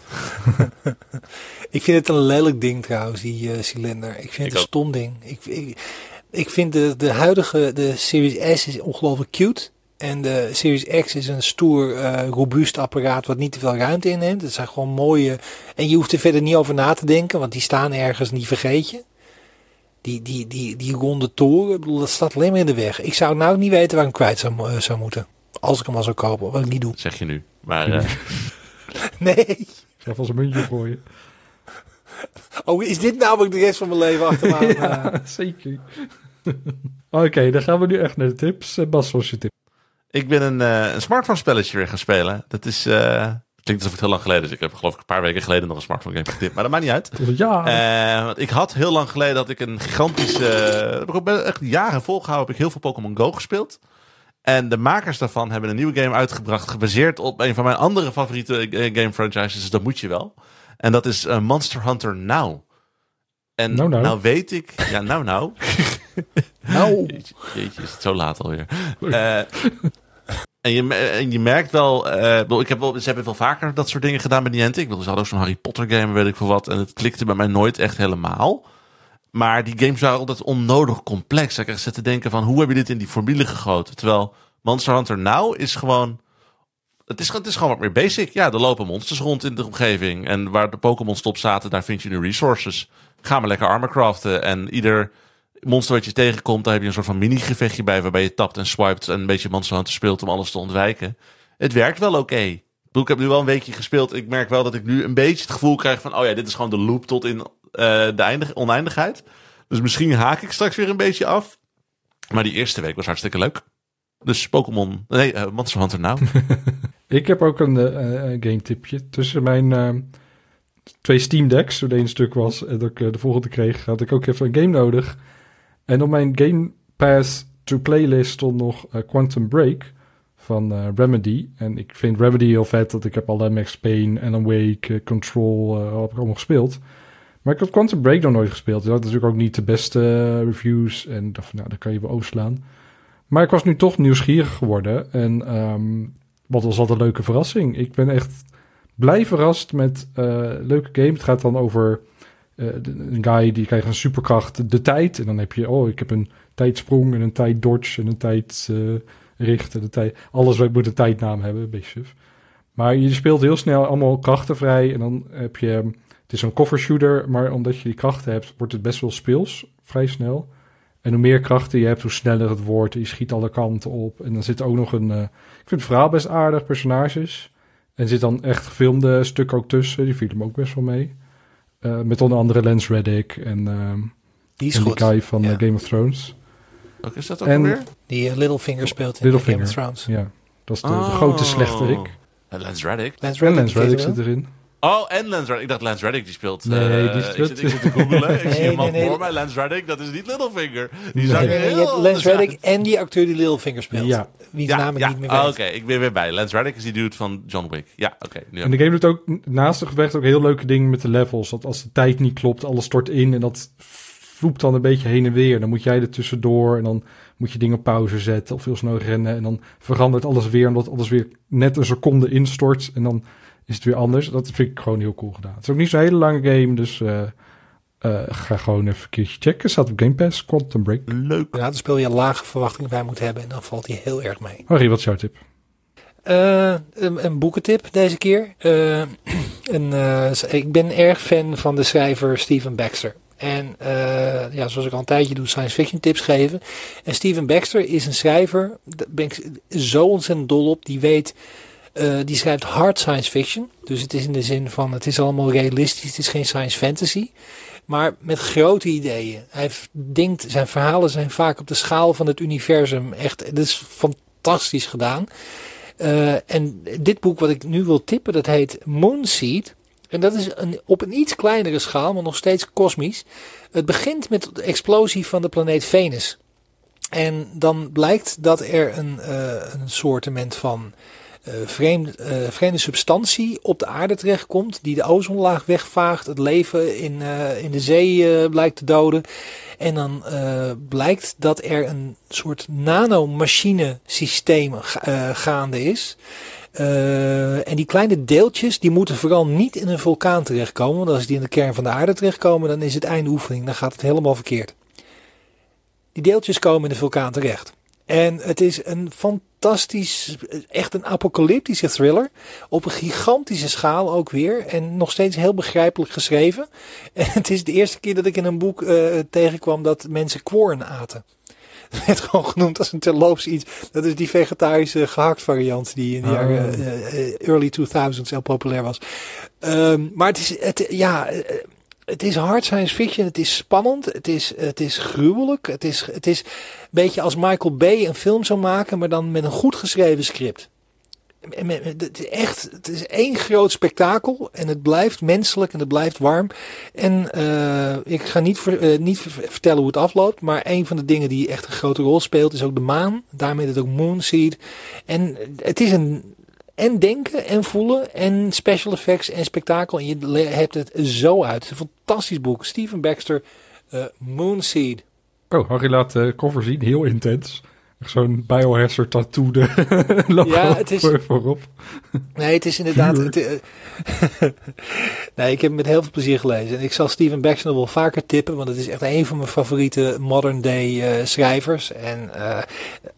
Ik vind het een lelijk ding trouwens, die eh, cilinder. Ik vind Ik het een ook. stom ding. Ik, ik, ik vind de, de huidige, de Series S is ongelooflijk cute. En de Series X is een stoer, eh, robuust apparaat wat niet te veel ruimte inneemt. Het zijn gewoon mooie... En je hoeft er verder niet over na te denken, want die staan ergens, die vergeet je. Die, die, die, die ronde toren, ik bedoel, dat staat alleen maar in de weg. Ik zou nou niet weten waar ik hem kwijt zou, eh, zou moeten. Als ik hem al zou kopen, wat ik niet doe. Dat zeg je nu. Maar eh, Nee. zelf als een muntje gooien. Oh, is dit nou wat ik de rest van mijn leven achter me Ja, zeker. Oké, dan gaan we nu echt naar de tips. Eh, Bas, wat is je tip? ik ben een, eh, een smartphone spelletje weer gaan spelen. Dat is... eh, klinkt alsof het heel lang geleden is. Ik heb geloof ik een paar weken geleden nog een smartphone game getipt. Maar dat maakt niet uit. Ja, Eh, want ik had heel lang geleden dat ik een gigantische... best- echt jaren volgehouden. Heb ik heel veel Pokémon Go gespeeld. En de makers daarvan hebben een nieuwe game uitgebracht... gebaseerd op een van mijn andere favoriete eh, game franchises. Dus dat moet je wel. En dat is Monster Hunter Now. En Nou, nou. nou weet ik... Ja, nou nou. nou, Jeetje, jeetje, is het zo laat alweer. Eh, en, je, je merkt wel, eh, ik heb wel, ze hebben wel vaker dat soort dingen gedaan met Niantic. Ik bedoel, ze hadden ook zo'n Harry Potter game, weet ik veel wat. En het klikte bij mij nooit echt helemaal. Maar die games waren altijd onnodig complex. Ik zit te denken van, hoe heb je dit in die formule gegoten? Terwijl Monster Hunter Now is gewoon... Het is, het is gewoon wat meer basic. Ja, er lopen monsters rond in de omgeving. En waar de Pokémon stop zaten, daar vind je nu resources. Ga maar lekker armor craften. En ieder monster wat je tegenkomt, daar heb je een soort van mini-gevechtje bij... waarbij je tapt en swipet en een beetje Monster Hunter speelt om alles te ontwijken. Het werkt wel oké. Ik heb nu wel een weekje gespeeld. Ik merk wel dat ik nu een beetje het gevoel krijg van... oh ja, dit is gewoon de loop tot in eh, de eindig, oneindigheid. Dus misschien haak ik straks weer een beetje af. Maar die eerste week was hartstikke leuk. Dus Pokémon, nee, Monster Hunter nou. Ik heb ook een eh, game tipje. Tussen mijn eh, twee Steam Decks, toen de een stuk was en dat ik de volgende kreeg, had ik ook even een game nodig. En op mijn Game Pass to Playlist stond nog eh, Quantum Break van eh, Remedy. En ik vind Remedy heel vet, dat ik heb alle Max Payne, Alan Wake, eh, Control, heb ik allemaal gespeeld. Maar ik had Quantum Break nog nooit gespeeld. Die had natuurlijk ook niet de beste reviews. En van, nou, dat kan je wel overslaan. Maar ik was nu toch nieuwsgierig geworden. En ehm, wat was altijd een leuke verrassing. Ik ben echt blij verrast met leuke game. Het gaat dan over een guy die krijgt een superkracht, de tijd. En dan heb je, oh, ik heb een tijdsprong en een tijd dodge en een tijd eh, richt en een tijd... Alles moet een tijdnaam hebben, een. Maar je speelt heel snel allemaal krachten vrij. En dan heb je... Het is een cover shooter, maar omdat je die krachten hebt, wordt het best wel speels, vrij snel. En hoe meer krachten je hebt, hoe sneller het wordt. Je schiet alle kanten op. En dan zit ook nog een... eh, ik vind het verhaal best aardig, personages. En er zit dan echt gefilmde stukken ook tussen. Die vielen me ook best wel mee. Eh, met onder andere Lance Reddick en, ehm Die is en die goed. guy van Ja. eh, Game of Thrones. Ook is dat ook En- alweer? Die Littlefinger speelt in Game of Thrones. Ja, dat is de, de Oh. grote slechterik. Lance Reddick. Lance En Reddick, Lance Reddick zit wel? erin. Oh, en Lance Reddick. Ik dacht Lance Reddick die speelt. Nee, eh, die ik, speelt- zit, ik zit te googelen. Ik zie Nee, man nee, nee. voor mij. Lance Reddick, dat is niet Littlefinger. Die Nee. zag er Nee, nee, je heel hebt Lance. Reddick en die acteur die Littlefinger speelt. Ja. Wie de Ja, ik niet meer Oh. Oké, ik ben weer bij. Lance Reddick is die dude van John Wick. Ja, oké. nu En de game doet ook naast de gevecht ook heel leuke dingen met de levels. Dat als de tijd niet klopt, alles stort in en dat vloept dan een beetje heen en weer. Dan moet jij er tussendoor en dan moet je dingen op pauze zetten of heel snel rennen. En dan verandert alles weer omdat alles weer net een seconde instort en dan is het weer anders. Dat vind ik gewoon heel cool gedaan. Het is ook niet zo'n hele lange game, dus eh, eh, ga gewoon even een keertje checken. Staat op Game Pass, Quantum Break. Leuk. Ja, dan speel je lage verwachtingen bij moet hebben en dan valt hij heel erg mee. Harry, wat is jouw tip? Eh, een, een boekentip deze keer. Eh, een, eh, ik ben erg fan van de schrijver Steven Baxter. En eh, ja, zoals ik al een tijdje doe, science fiction tips geven. En Steven Baxter is een schrijver, daar ben ik zo ontzettend dol op. Die weet, eh, die schrijft hard science fiction. Dus het is in de zin van, het is allemaal realistisch, het is geen science fantasy. Maar met grote ideeën. Hij denkt, zijn verhalen zijn vaak op de schaal van het universum. Echt, het is fantastisch gedaan. Eh, en dit boek wat ik nu wil tippen, dat heet Moonseed. En dat is op een iets kleinere schaal, maar nog steeds kosmisch. Het begint met de explosie van de planeet Venus. En dan blijkt dat er een, eh een soortement van vreemd, eh, vreemde substantie op de aarde terechtkomt. Die de ozonlaag wegvaagt. Het leven in, eh, in de zee eh, blijkt te doden. En dan eh, blijkt dat er een soort nanomachine systeem ga- eh, gaande is. Eh, en die kleine deeltjes, die moeten vooral niet in een vulkaan terechtkomen. Want als die in de kern van de aarde terechtkomen, dan is het einde oefening. Dan gaat het helemaal verkeerd. Die deeltjes komen in de vulkaan terecht. En het is een fantastisch, echt een apocalyptische thriller. Op een gigantische schaal ook weer. En nog steeds heel begrijpelijk geschreven. En het is de eerste keer dat ik in een boek eh, tegenkwam dat mensen kworn aten. Het werd gewoon genoemd als een terloops iets. Dat is die vegetarische gehakt variant die in de Oh. jaren eh, eh, early 2000s heel populair was. Ehm, maar het is, het, ja, het is hard science fiction. Het is spannend. Het is, het is gruwelijk. Het is, het is een beetje als Michael Bay een film zou maken, maar dan met een goed geschreven script. Echt, het is één groot spektakel en het blijft menselijk en het blijft warm. En eh, ik ga niet, eh, niet ver- vertellen hoe het afloopt, maar een van de dingen die echt een grote rol speelt is ook de maan. Daarmee is het ook Moonseed. En het is een en denken en voelen en special effects en spektakel. En je hebt het zo uit. Het is een fantastisch boek. Steven Baxter, eh, Moonseed. Oh, Harry laat de cover zien, heel intens. Zo'n biohazard tattoo de logo Ja, het is- voorop. Nee, het is inderdaad. Het, nee, ik heb hem met heel veel plezier gelezen. En ik zal Steven Baxter wel vaker tippen, want het is echt een van mijn favoriete modern day eh, schrijvers. En eh,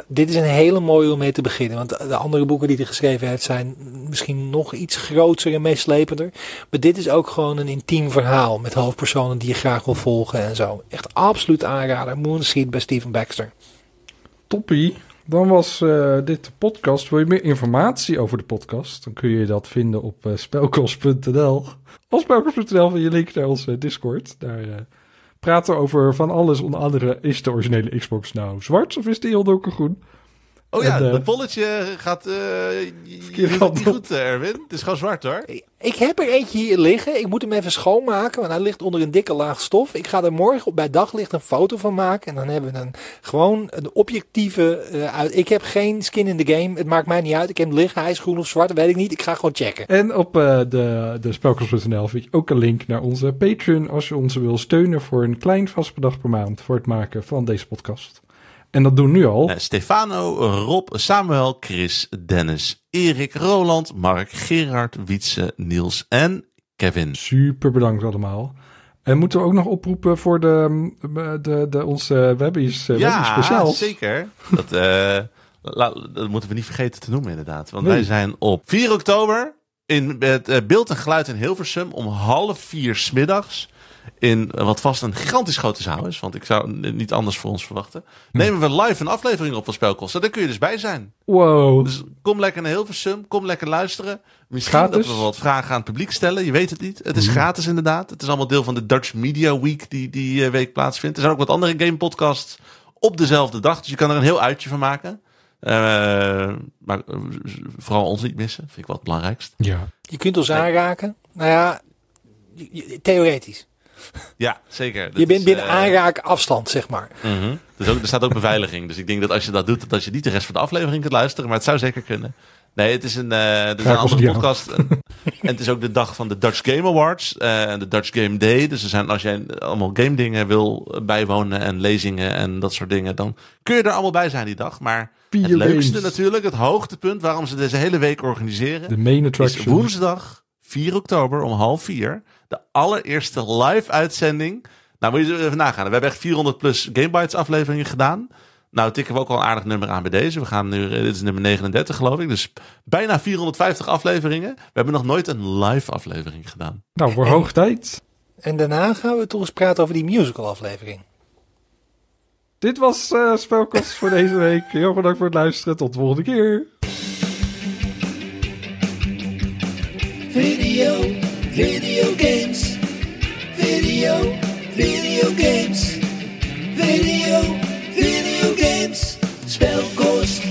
dit is een hele mooie om mee te beginnen. Want de, de andere boeken die hij geschreven heeft zijn misschien nog iets groter en meeslepender. Maar dit is ook gewoon een intiem verhaal met hoofdpersonen die je graag wil volgen en zo. Echt absoluut aanrader. Moonseed bij Steven Baxter. Toppie. Dan was eh, dit de podcast. Wil je meer informatie over de podcast? Dan kun je dat vinden op uh, spelkos.nl. Op spelkos.nl vind je link naar onze Discord. Daar eh, praten over van alles. Onder andere, is de originele Xbox nou zwart of is die heel donkergroen? Oh ja, En, eh, dat bolletje gaat... eh je- doet niet goed, eh, Erwin. Het is gewoon zwart, hoor. Ik heb er eentje hier liggen. Ik moet hem even schoonmaken, want hij ligt onder een dikke laag stof. Ik ga er morgen op bij daglicht een foto van maken. En dan hebben we een, gewoon een objectieve... eh, uit. Ik heb geen skin in the game. Het maakt mij niet uit. Ik heb hem liggen. Hij is groen of zwart, dat weet ik niet. Ik ga gewoon checken. En op eh, de, de spelkast.nl vind je ook een link naar onze Patreon als je ons wil steunen voor een klein vast bedrag per maand voor het maken van deze podcast. En dat doen nu al. Eh, Stefano, Rob, Samuel, Chris, Dennis, Erik, Roland, Mark, Gerard, Wietse, Niels en Kevin. Super bedankt allemaal. En moeten we ook nog oproepen voor de, de, de, de onze webbies, uh, ja, speciaals. zeker. Dat, eh, la- dat moeten we niet vergeten te noemen inderdaad. Want Nee. wij zijn op 4 oktober in het eh, beeld en geluid in Hilversum om half vier smiddags. In eh, wat vast een gigantisch grote zaal is, want ik zou niet anders voor ons verwachten. Nemen we live een aflevering op van Spelkosten. Daar kun je dus bij zijn. Wow. Dus kom lekker naar Hilversum, kom lekker luisteren. Misschien Gratis? dat we wat vragen aan het publiek stellen. Je weet het niet. Het is Mhm. gratis inderdaad. Het is allemaal deel van de Dutch Media Week die die eh, week plaatsvindt. Er zijn ook wat andere game podcasts op dezelfde dag. Dus je kan er een heel uitje van maken. Eh, maar vooral ons niet missen. Vind ik wel het belangrijkst. Ja. Je kunt ons aanraken. Nou ja, theoretisch. Ja, zeker. Dat Je bent is, binnen eh, aanraak afstand, zeg maar. mhm. Dus ook, er staat ook beveiliging. Dus ik denk dat als je dat doet, dat je niet de rest van de aflevering kunt luisteren. Maar het zou zeker kunnen. Nee, het is een, eh het is een andere podcast. en het is ook de dag van de Dutch Game Awards eh, en de Dutch Game Day. Dus er zijn, als jij allemaal game dingen wil bijwonen en lezingen en dat soort dingen, dan kun je er allemaal bij zijn die dag. Maar het leukste games. natuurlijk, het hoogtepunt waarom ze deze hele week organiseren, De main is attraction. woensdag 4 oktober om half vier. De allereerste live uitzending. Nou, moet je even nagaan. We hebben echt 400 plus Gamebytes afleveringen gedaan. Nou, tikken we ook al een aardig nummer aan bij deze. We gaan nu, eh, dit is nummer 39 geloof ik. Dus bijna 450 afleveringen. We hebben nog nooit een live aflevering gedaan. Nou, voor hoog tijd. En daarna gaan we toch eens praten over die musical aflevering. Dit was eh Spelkast voor deze week. Heel bedankt voor het luisteren. Tot de volgende keer. Video, Video games. Video, video games. Video, video games. Spelghost.